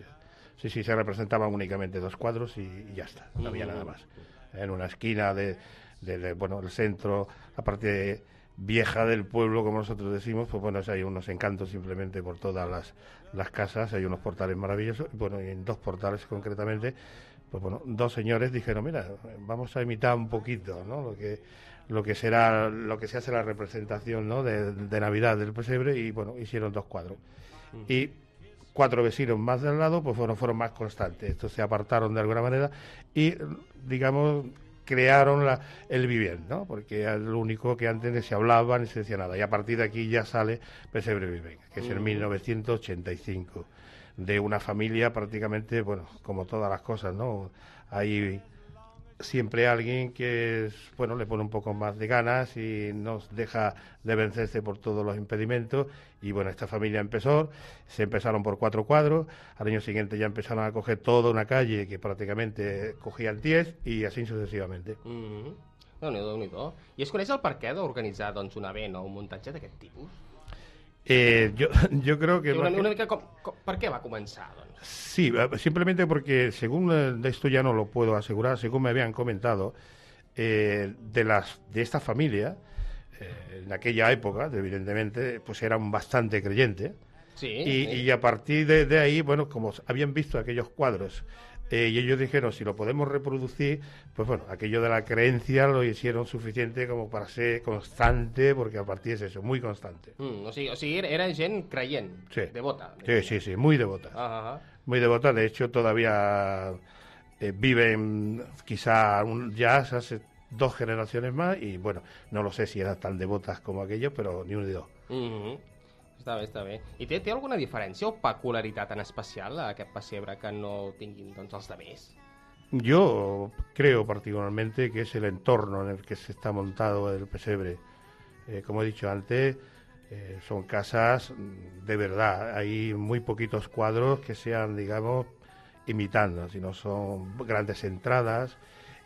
Sí, sí, se representaban únicamente dos cuadros y, y ya está, no había Mm. nada más. En una esquina de, de- de, bueno, el centro, la parte vieja del pueblo, como nosotros decimos, pues bueno, hay unos encantos simplemente por todas las, las casas, hay unos portales maravillosos, y bueno, y en dos portales concretamente, pues bueno, dos señores dijeron, mira, vamos a imitar un poquito, ¿no? Lo que lo que será lo que se hace la representación ¿no? de, de Navidad del pesebre y bueno hicieron dos cuadros y cuatro vecinos más del lado pues fueron fueron más constantes estos se apartaron de alguna manera y digamos crearon la, el vivien ¿no? porque era lo único que antes ni se hablaba ni se decía nada y a partir de aquí ya sale pesebre viven que es en Mm. 1985 de una familia prácticamente bueno como todas las cosas no hay siempre alguien que es, bueno, le pone un poco más de ganas y nos deja de vencerse por todos los impedimentos. Y bueno, esta familia empezó, se empezaron por cuatro cuadros, al año siguiente ya empezaron a coger toda una calle que prácticamente cogían 10 y así sucesivamente. Mm -hmm. Déu-n'hi-do, déu I es coneix el per què d'organitzar doncs, un event o un muntatge d'aquest tipus? Eh, yo, yo creo que... Una, más que- una mica com, com, per què va començar, doncs? Sí, eh, simplemente porque según eh, de esto ya no lo puedo asegurar, según me habían comentado, eh, de las de esta familia, eh, en aquella época, evidentemente, pues eran bastante creyentes. Sí, y, sí. y a partir de, de ahí, bueno, como habían visto aquellos cuadros eh, y ellos dijeron, si lo podemos reproducir, pues bueno, aquello de la creencia lo hicieron suficiente como para ser constante, porque a partir es eso, muy constante. Mm, o, sigui, o sigui, era- gent creient, Sí. devota. Sí, sí, sí, muy devota. Ah, muy devota. De hecho, todavía eh, viven quizá un, ya hace dos generaciones más y bueno, no lo sé si eran tan devotas como aquellos, pero ni un ni dos. Mm -hmm. Està bé, està bé. I té, té alguna diferència o peculiaritat en especial a aquest pessebre que no tinguin doncs, els demés? Yo creo particularmente que es el entorno en el que se está montado el pesebre. Eh, como he dicho antes, eh, son casas mm, de verdad. Hay muy poquitos cuadros que sean, digamos, imitando, sino son grandes entradas.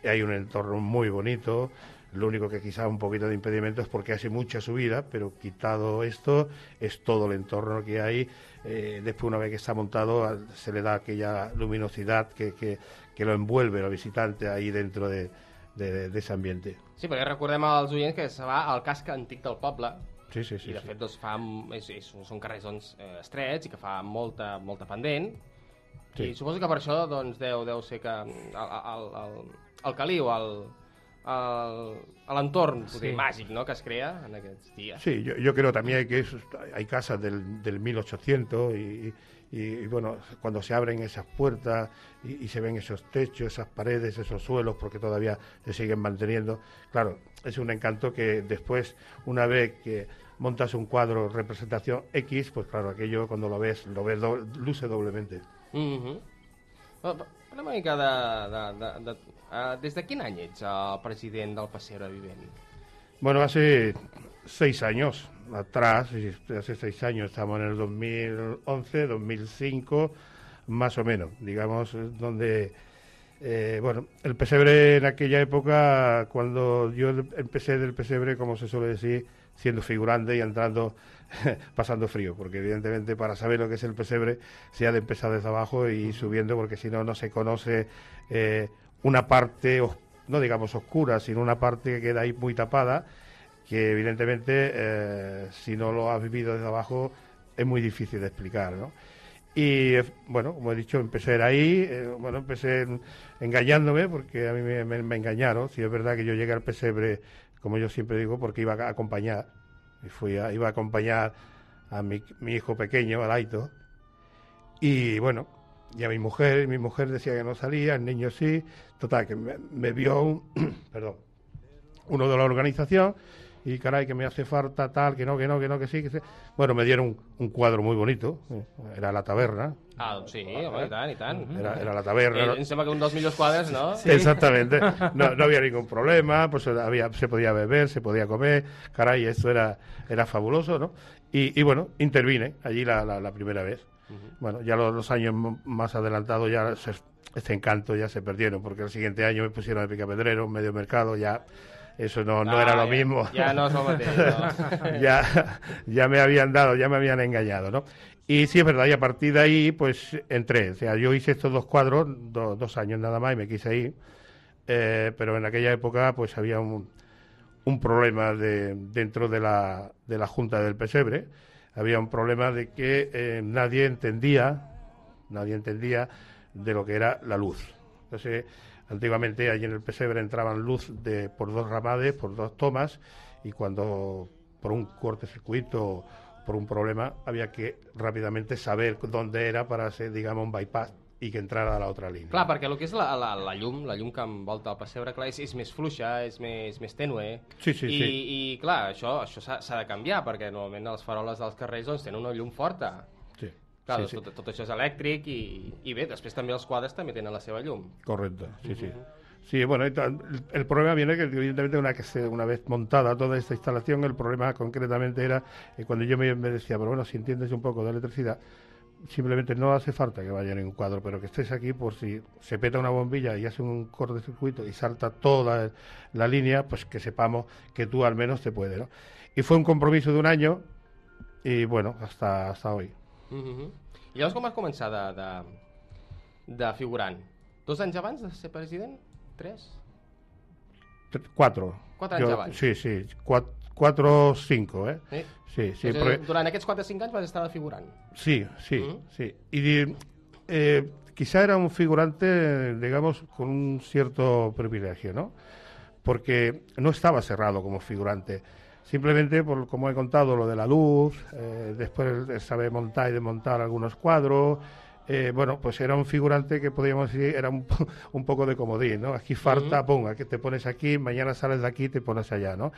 Hay un entorno muy bonito. Lo único que quizá un poquito de impedimento es porque hace mucha subida, pero quitado esto, es todo el entorno que hay. Eh, después, una vez que está montado, se le da aquella luminosidad que, que, que lo envuelve al visitante ahí dentro de, de- de ese ambiente. Sí, perquè recordem als oients que se va al casc antic del poble Sí, sí, sí. i de fet doncs, fa, és, és, són carrers doncs, eh, estrets i que fa molta, molta pendent Sí. i suposo que per això doncs, deu, deu ser que el, el, el, el caliu, el, l'entorn Sí. màgic no, que es crea en aquests dies. Sí, yo, yo creo también que es- hay casas del, del 1800 y, y- y, bueno, cuando se abren esas puertas y, y se ven esos techos, esas paredes, esos suelos, porque todavía se siguen manteniendo, claro, es un encanto que después, una vez que montas un cuadro representación X, pues claro, aquello cuando lo ves, lo ves do- luce doblemente. Una mica de... de, de, de uh, des de quin any ets el president del Passebre Vivent? Bueno, hace seis años atrás, hace seis años, estamos en el 2011, 2005, más o menos, digamos, eh, donde, eh, bueno, el pesebre en aquella época, cuando yo empecé del pesebre, como se suele decir, siendo figurante y entrando, pasando frío, porque evidentemente para saber lo que es el pesebre se ha de empezar desde abajo y subiendo, porque si no, no se conoce eh, una parte, no digamos oscura, sino una parte que queda ahí muy tapada, que evidentemente eh, si no lo has vivido desde abajo es muy difícil de explicar, ¿no? Y eh, bueno, como he dicho, empecé ahí, eh, bueno, empecé en- engañándome porque a mí me, me- me engañaron. Si es verdad que yo llegué al pesebre, como yo siempre digo, porque iba a acompañar, y fui a, iba a acompañar a mi, mi hijo pequeño, a Laito, y bueno, y a mi mujer, mi mujer decía que no salía, el niño sí, total, que me, me vio un, perdón, uno de la organización y caray que me hace falta tal, que no, que no, que no, que sí, que sí. Bueno, me dieron un, un cuadro muy bonito, eh, era la taberna. Ah, sí, home, i tant, i tant. Era, era la taberna. Eh, em sembla que un dels millors quadres, no? Exactamente. No, no había ningún problema, pues había, se podía beber, se podía comer, caray, esto era, era fabuloso, ¿no? Y, y bueno, intervine allí la, la, la primera vez. Bueno, ya los, los años más adelantados ya se- este encanto ya se perdieron, porque el siguiente año me pusieron de picapedrero, medio mercado, ya eso no, no Ah, era lo mismo. ya no no. ya, ya me habían dado, ya me habían engañado, ¿no? Y sí es verdad, y a partir de ahí, pues entré. O sea, yo hice estos dos cuadros, do- dos años nada más, y me quise ir. Eh, pero en aquella época, pues había un, un problema de, dentro de la, de la Junta del Pesebre. Había un problema de que eh, nadie entendía, nadie entendía de lo que era la luz. Entonces, antiguamente allí en el Pesebre entraban luz de, por dos ramades, por dos tomas, y cuando por un cortocircuito, por un problema, había que rápidamente saber dónde era para hacer, digamos, un bypass y que entrara a la otra línea. Clar, perquè el que és la, la, la llum, la llum que envolta el pessebre, clar, és, és més fluixa, és més, més tènue. Sí, sí, I, sí. I, clar, això això s'ha s'ha de canviar, perquè normalment les faroles dels carrers doncs, tenen una llum forta. Clar, Sí, sí. Tot, tot això és elèctric i, i bé, després també els quadres també tenen la seva llum. Correcto, sí, sí. Sí, bueno, el, problema viene que evidentemente una, que se, una vez montada toda esta instalación, el problema concretamente era eh, cuando yo me, me decía, pero bueno, si entiendes un poco de electricidad, simplemente no hace falta que vaya en un cuadro, pero que estés aquí por si se peta una bombilla y hace un cortocircuito y salta toda la línea, pues que sepamos que tú al menos te puede, ¿no? Y fue un compromiso de un año y bueno, hasta, hasta hoy. Uh -huh. I llavors com vas començar de, de, de figurant? Dos anys abans de ser president? Tres? Tre- Cuatro. Quatre anys Yo- abans. Sí, sí, cuatro, cuatro cinco, ¿eh? Sí? Sí, sí, Doncs, eh, Durant aquests 4 o 5 anys vas estar de figurant. Sí, sí, Ujú. sí. Y eh, quizá era un figurante, digamos, con un cierto privilegio, ¿no? Porque no estaba cerrado como figurante. Simplemente, por como he contado, lo de la luz, eh, después sabe montar y desmontar algunos cuadros. eh, bueno, pues era un figurante que podríamos decir era un, un poco de comodín, ¿no? Aquí falta, pum, aquí te pones aquí, mañana sales de aquí y te pones allá, ¿no?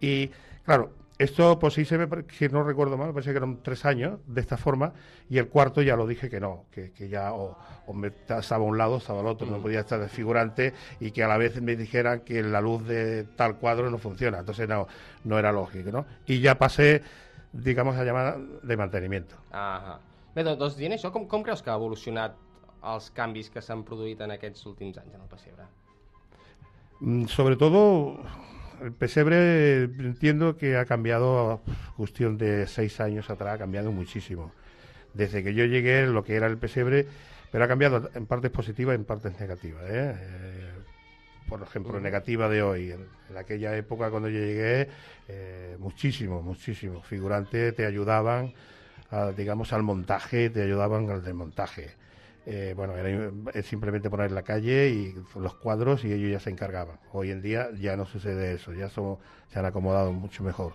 Y claro, esto, pues sí se me, pare- si no recuerdo mal, parece que eran tres años de esta forma, y el cuarto ya lo dije que no, que, que ya o, o me estaba a un lado, estaba al otro, no podía estar de figurante, y que a la vez me dijeran que la luz de tal cuadro no funciona, entonces no, no era lógico, ¿no? Y ya pasé, digamos, a llamar de mantenimiento. Bé, doncs, doncs dient això, com, com creus que ha evolucionat els canvis que s'han produït en aquests últims anys en el pessebre? Mm, Sobre todo, el pesebre entiendo que ha cambiado, cuestión de seis años atrás, ha cambiado muchísimo. Desde que yo llegué, lo que era el pesebre, pero ha cambiado en partes positivas y en partes negativas. ¿eh? Eh, por ejemplo, negativa de hoy. En, en aquella época, cuando yo llegué, eh, muchísimo, muchísimo. Figurantes te ayudaban, a, digamos, al montaje, te ayudaban al desmontaje. Eh, bueno, era simplemente poner la calle y los cuadros y ellos ya se encargaban. Hoy en día ya no sucede eso, ya somos, se han acomodado mucho mejor.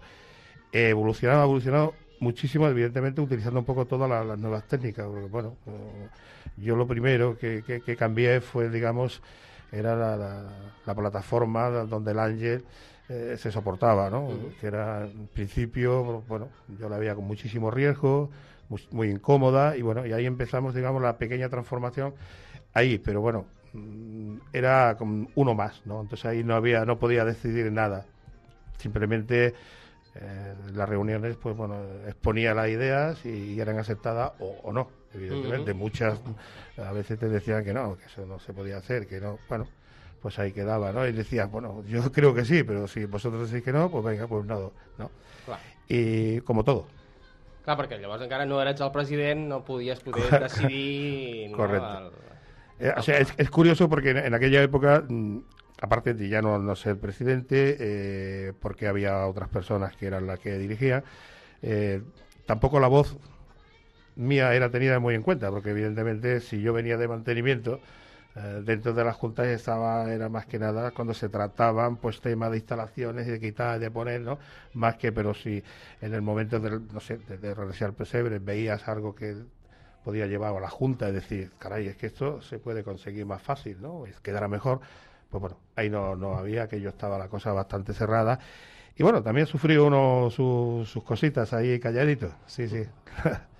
Eh, evolucionado, ha evolucionado muchísimo, evidentemente utilizando un poco todas las, las nuevas técnicas. bueno, eh, yo lo primero que, que- que cambié fue, digamos, era la, la- la plataforma donde el ángel eh, se soportaba, ¿no? Que era, en principio, bueno, yo la veía con muchísimo riesgo, muy, muy incómoda, y bueno, y ahí empezamos, digamos, la pequeña transformación ahí, pero bueno, mm, era como uno más, ¿no? Entonces ahí no había, no podía decidir nada. Simplemente eh, las reuniones, pues bueno, exponía las ideas y, eran aceptadas o, o no, evidentemente. Ujú. Muchas a veces te decían que no, que eso no se podía hacer, que no, bueno, pues ahí quedaba, ¿no? Y decías, bueno, yo creo que sí, pero si vosotros decís que no, pues venga, pues no, ¿no? Y como todo. Clar, perquè llavors encara no eres el president, no podies poder decidir... Correcto. No, el... Eh, o sea, es, es curioso porque en, en aquella época, mm, aparte de ya no, no ser presidente, eh, porque había otras personas que eran las que dirigían, eh, tampoco la voz mía era tenida muy en cuenta, porque evidentemente si yo venía de mantenimiento, eh, dentro de las juntas estaba, era más que nada cuando se trataban pues temas de instalaciones y de quitar, de poner, ¿no? Más que, pero si en el momento del, no sé, de, de regresar al pesebre veías algo que podía llevar a la Junta y decir, caray, es que esto se puede conseguir más fácil, ¿no? Es quedará mejor. Pues bueno, ahí no, no había, que yo estaba la cosa bastante cerrada. Y bueno, también sufrió uno su- sus cositas ahí calladito, sí, sí.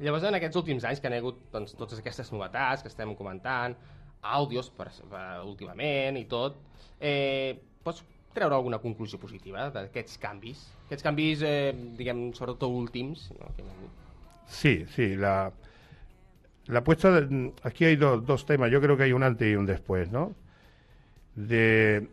Llavors, en aquests últims anys que han hagut doncs, totes aquestes novetats que estem comentant, àudios per, per, últimament i tot, eh, pots treure alguna conclusió positiva d'aquests canvis? Aquests canvis, eh, diguem, sobretot últims, no? que hi ha hagut. Sí, sí, la, la puesta, de- aquí hay dos, dos temas, yo creo que hay un antes y un después, ¿no? De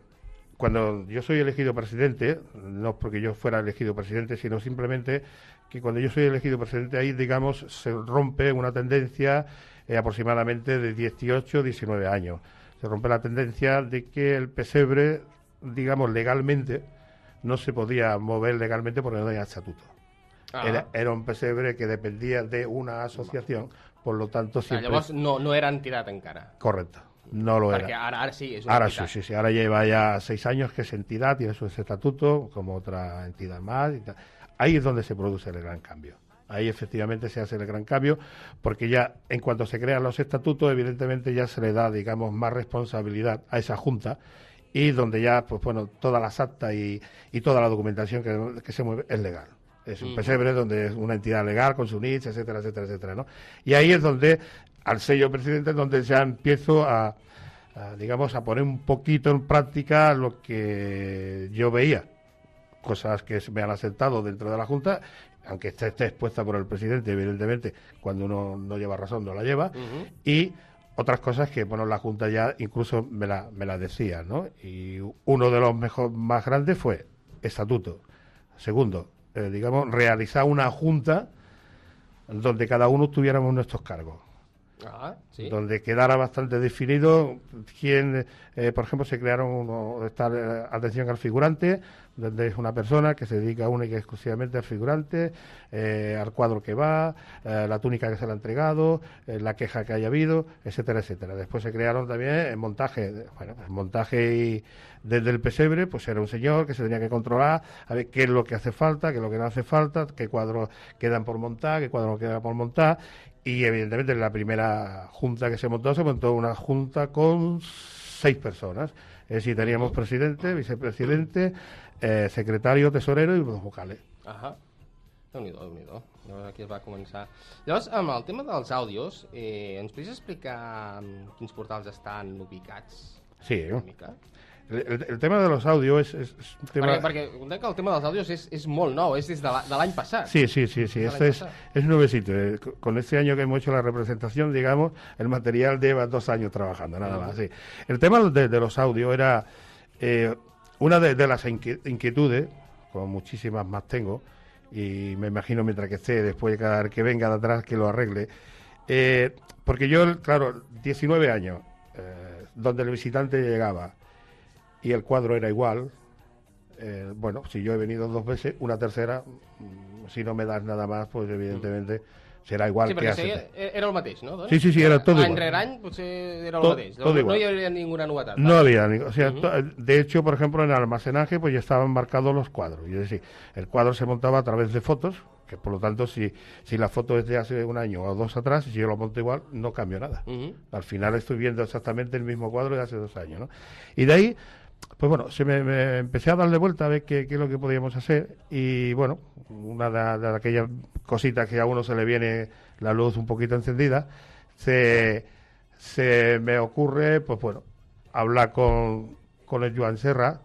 cuando yo soy elegido presidente, no porque yo fuera elegido presidente, sino simplemente que cuando yo soy elegido presidente ahí, digamos, se rompe una tendencia eh, aproximadamente de 18, 19 años. Se rompe la tendencia de que el pesebre, digamos, legalmente, no se podía mover legalmente porque no tenía estatuto. Ah. Era, era un pesebre que dependía de una asociación, por lo tanto O siempre... llavors no, no era entitat encara. Correcto, no lo era. ara, ara sí, és una Ahora sí, sí, sí, ahora lleva ya seis años que es entidad, tiene su estatuto como otra entidad más. y tal. Ahí es donde se produce el gran cambio. Ahí efectivamente se hace el gran cambio, porque ya en cuanto se crean los estatutos, evidentemente ya se le da, digamos, más responsabilidad a esa junta y donde ya, pues bueno, todas las actas y, y toda la documentación que, que se mueve es legal. Es un Ujú. pesebre donde es una entidad legal con su NITS, etcétera, etcétera, etcétera, ¿no? Y ahí es donde, al sello presidente, es donde ya empiezo a, a, digamos, a poner un poquito en práctica lo que yo veía. Cosas que se me han aceptado dentro de la Junta, aunque esté, esté expuesta por el presidente, evidentemente, cuando uno no lleva razón, no la lleva. Y otras cosas que, bueno, la Junta ya incluso me la, me la decía, ¿no? Y uno de los mejor, más grandes fue estatuto. Segundo, eh, digamos, realizar una Junta donde cada uno tuviéramos nuestros cargos Donde quedara bastante definido quién, eh, por ejemplo, se crearon uno, esta eh, atención al figurante, donde es una persona que se dedica única y exclusivamente al figurante, eh, al cuadro que va, eh, la túnica que se le ha entregado, la queja que haya habido, etcétera, etcétera. Después se crearon también el montaje, bueno, pues montaje y desde el pesebre, pues era un señor que se tenía que controlar, a ver qué es lo que hace falta, qué es lo que no hace falta, qué cuadros quedan por montar, qué cuadros no quedan por montar, y evidentemente en la primera junta que se montó, se montó una junta con seis personas. Es decir, teníamos presidente, vicepresidente, eh, secretario, tesorero y dos vocales. Ahà. Déu-n'hi-do, déu nhi déu Llavors aquí es va començar. Llavors, amb el tema dels àudios, eh, ens podries explicar en quins portals estan ubicats? Sí. Una mica? El, tema de los audios es, es un tema... Perquè, perquè que el tema dels àudios és, és molt nou, és des de la- de l'any passat. Sí, sí, sí, sí. Este es, es nuevecito. Eh, co- Con este año que hemos hecho la representación, digamos, el material lleva dos años trabajando, nada más. Sí. El tema de, de los audios era eh, una de, de las inquietudes, como muchísimas más tengo, y me imagino mientras que esté, después cada vez que venga de atrás, que lo arregle. Eh, porque yo, claro, 19 años, eh, donde el visitante llegaba y el cuadro era igual, eh, bueno, si yo he venido dos veces, una tercera, mm, si no me das nada más, pues evidentemente será igual sí, que hace. seria, era el mateix, no? Doncs? Sí, sí, sí, era tot igual. rere any potser era el Tot- mateix. tot no, igual. no hi hauria ninguna novetat. No vale. había, ni- o sea, to- de hecho, por ejemplo, en el almacenaje pues ya estaban marcados los cuadros. Es decir, el cuadro se montaba a través de fotos, que por lo tanto, si, si la foto es de hace un año o dos atrás, si yo lo monto igual, no cambio nada. Al final estoy viendo exactamente el mismo cuadro de hace dos años, ¿no? Y de ahí, pues bueno, se me, me empecé a darle vuelta a ver qué, qué es lo que podíamos hacer y bueno, una de, de aquellas cositas que a uno se le viene la luz un poquito encendida, se, se me ocurre, pues bueno, hablar con, con el Joan Serra,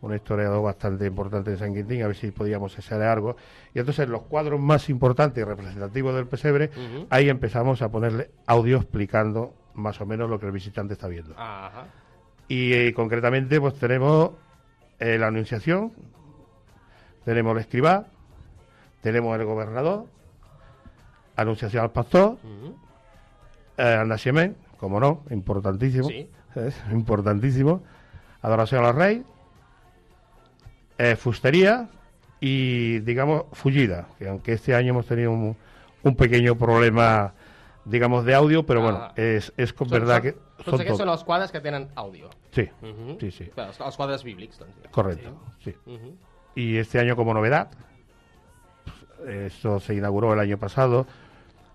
un historiador bastante importante de San Quintín, a ver si podíamos hacer algo. Y entonces los cuadros más importantes y representativos del pesebre, ahí empezamos a ponerle audio explicando más o menos lo que el visitante está viendo. Ajá. Y eh, concretamente pues tenemos eh, la Anunciación, tenemos el escribá, tenemos el gobernador, Anunciación al pastor, Ujú. eh, al nacimiento, como no, importantísimo, Sí. importantísimo, adoración al rey, eh, fustería y, digamos, fullida, que aunque este año hemos tenido un, un pequeño problema, digamos, de audio, pero bueno, Ah. es, es con verdad que... Son aquests són els quadres que tenen àudio. Sí, sí, sí. Els, els quadres bíblics, doncs. diguem. Correcto, sí. Y este año como novedad, pues, esto se inauguró el año pasado,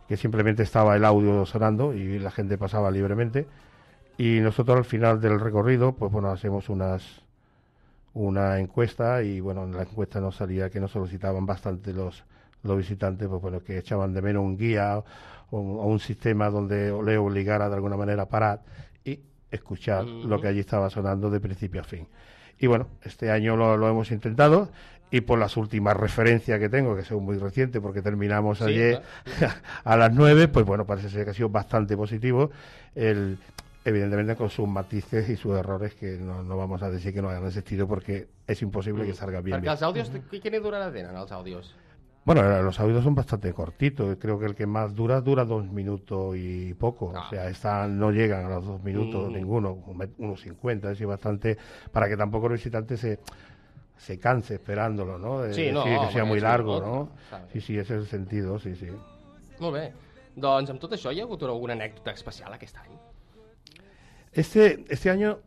que simplemente estaba el audio sonando y la gente pasaba libremente. Y nosotros al final del recorrido, pues bueno, hacemos unas una encuesta y bueno, en la encuesta nos salía que nos solicitaban bastante los, los visitantes, pues bueno, que echaban de menos un guía o, o un sistema donde le obligara de alguna manera a parar y escuchar lo que allí estaba sonando de principio a fin. Y bueno, este año lo, lo hemos intentado y por las últimas referencias que tengo, que son muy recientes porque terminamos Sí, ayer a las 9, pues bueno, parece ser que ha sido bastante positivo. El, evidentemente con sus matices y sus errores que no, no vamos a decir que no hayan existido porque es imposible que salga bien. Perquè els àudios, qui- quina durada tenen, els àudios? Bueno, eh, los audios son bastante cortitos. Creo que el que más dura dura dos minutos y poco. O sea, están, no llegan a los dos minutos Mm. ninguno, unos 50, es decir, bastante para que tampoco el visitante se se canse esperándolo, ¿no? De Sí, no, decir que sea muy és largo, ¿no? Sí, sí, ese es el sentido, sí, sí. Molt bé. Doncs amb tot això hi ha hagut alguna anècdota especial aquest any? Este este año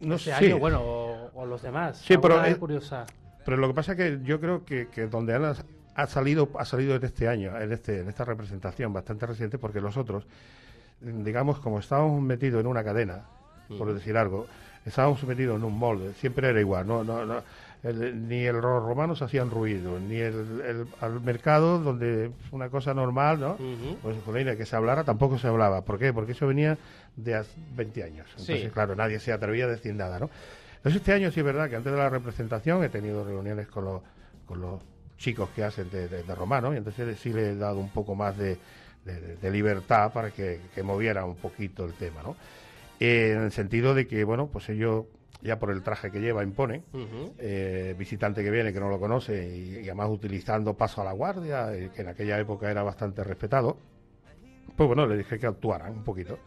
no Este sé. año, bueno, o, o los demás. Sí, pero es- curiosa. Pero lo que pasa es que yo creo que, que donde han, ha salido ha salido en este año, en este en esta representación bastante reciente, porque los otros, digamos, como estábamos metidos en una cadena, por decir algo. Estábamos sometidos en un molde, siempre era igual, no, no, no, el- ni el- los romanos hacían ruido, ni el, el- al mercado, donde una cosa normal, ¿no? Ujú. Pues con que se hablara, tampoco se hablaba. ¿Por qué? Porque eso venía de hace 20 años. Entonces, Sí. claro, nadie se atrevía a decir nada, ¿no? Entonces, este año sí es verdad que antes de la representación he tenido reuniones con los, con los chicos que hacen de, de- de romano y entonces sí le he dado un poco más de, libertad para que, que moviera un poquito el tema, ¿no? Eh, en el sentido de que, bueno, pues ellos ya por el traje que lleva imponen, eh, visitante que viene que no lo conoce y, y además utilizando paso a la guardia, eh, que en aquella época era bastante respetado, pues bueno, le dije que actuaran un poquito.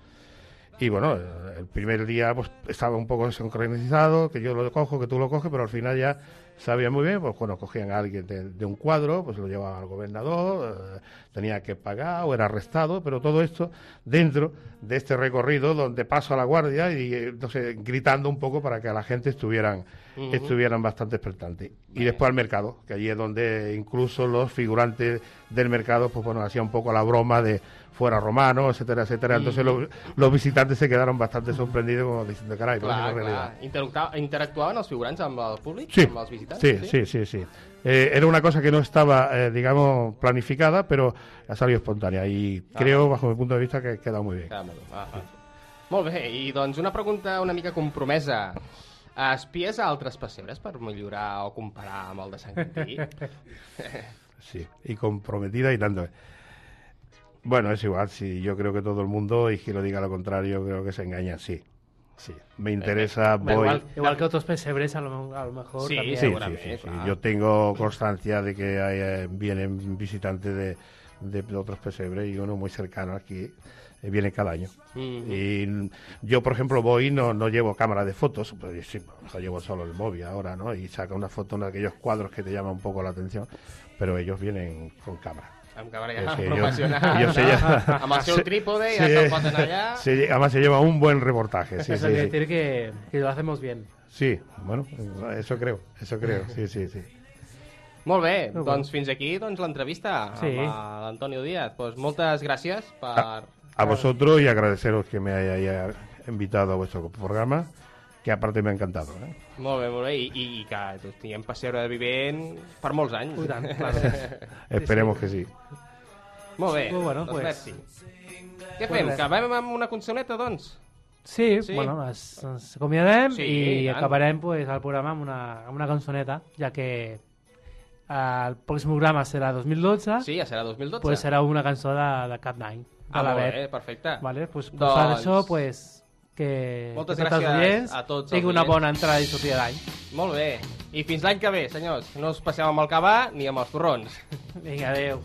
Y bueno, eh, el primer día pues estaba un poco sincronizado, que yo lo cojo, que tú lo coges, pero al final ya sabía muy bien, pues bueno, cogían a alguien de, de un cuadro, pues lo llevaban al gobernador, eh, tenía que pagar o era arrestado, pero todo esto dentro de este recorrido donde paso a la guardia y eh, no sé, gritando un poco para que a la gente estuvieran, estuvieran bastante expectantes. Y después al mercado, que allí es donde incluso los figurantes del mercado, pues bueno, hacían un poco la broma de fuera romano, etcétera, etcétera. Entonces los, los visitantes se quedaron bastante sorprendidos como diciendo, caray, pero Clar, clar. Interactua- Interactuaven els figurants amb el públic? Sí, Amb els visitants? sí, sí, sí, sí. Eh, era una cosa que no estaba, eh, digamos, planificada, pero ha salido espontánea y Ah. creo, bajo mi punto de vista, que ha quedado muy bien. Ah, molt bé. Ah, ah. Molt bé, i doncs una pregunta una mica compromesa. Espies a altres pessebres per millorar o comparar amb el de Sant Quintí? Sí, y comprometida y tanto. Bueno, es igual, sí, yo creo que todo el mundo, y que lo diga lo contrario, creo que se engaña, sí. Sí, me interesa, voy... igual, igual que otros pesebres, a lo, a lo mejor Sí, también. Sí, sí, seguramente, sí. Yo tengo constancia de que hay, eh, vienen visitantes de, de otros pesebres y uno muy cercano aquí eh, viene cada año. Y yo, por ejemplo, voy y no, no llevo cámara de fotos, pues sí, o sea, llevo solo el móvil ahora, ¿no? Y saca una foto de aquellos cuadros que te llaman un poco la atención, pero ellos vienen con cámara. Amb càmera Eh, ja sí, jo- professional, jo sé ja- amb el seu trípode, sí. ja te'l posen allà... Sí, además se lleva un buen reportaje, sí, Eso sí, quiere sí. decir que, que lo hacemos bien. Sí, bueno, eso creo, eso creo, sí, sí, sí. Molt bé, Molt doncs fins aquí doncs, l'entrevista Sí. amb l'Antonio Díaz. Pues moltes gràcies per... A vosotros y agradeceros que me hayáis invitado a vuestro programa, que aparte me ha encantado. ¿eh? Molt bé, molt bé, i, i, i que doncs, tinguem pessebre de vivent per molts anys. Ui, tant. Esperemos que sí. Molt bé, Molt bueno, doncs pues. merci. Què Pues fem? res. Acabem amb una cançoneta, doncs? Sí, Sí. bueno, ens, ens acomiadem Sí, i i tant. acabarem pues, el programa amb una, amb una cançoneta, ja que el pròxim programa serà 2012, Sí, ja serà 2012. pues serà una cançó de, de cap d'any, Ah, molt bé, perfecte. Vale, pues, pues Doncs- per això, pues, que, Moltes que gràcies oients a tots tinguin una bona entrada i sortida d'any. Molt bé. I fins l'any que ve, senyors. No us passeu amb el cavà ni amb els torrons. Vinga, adeu.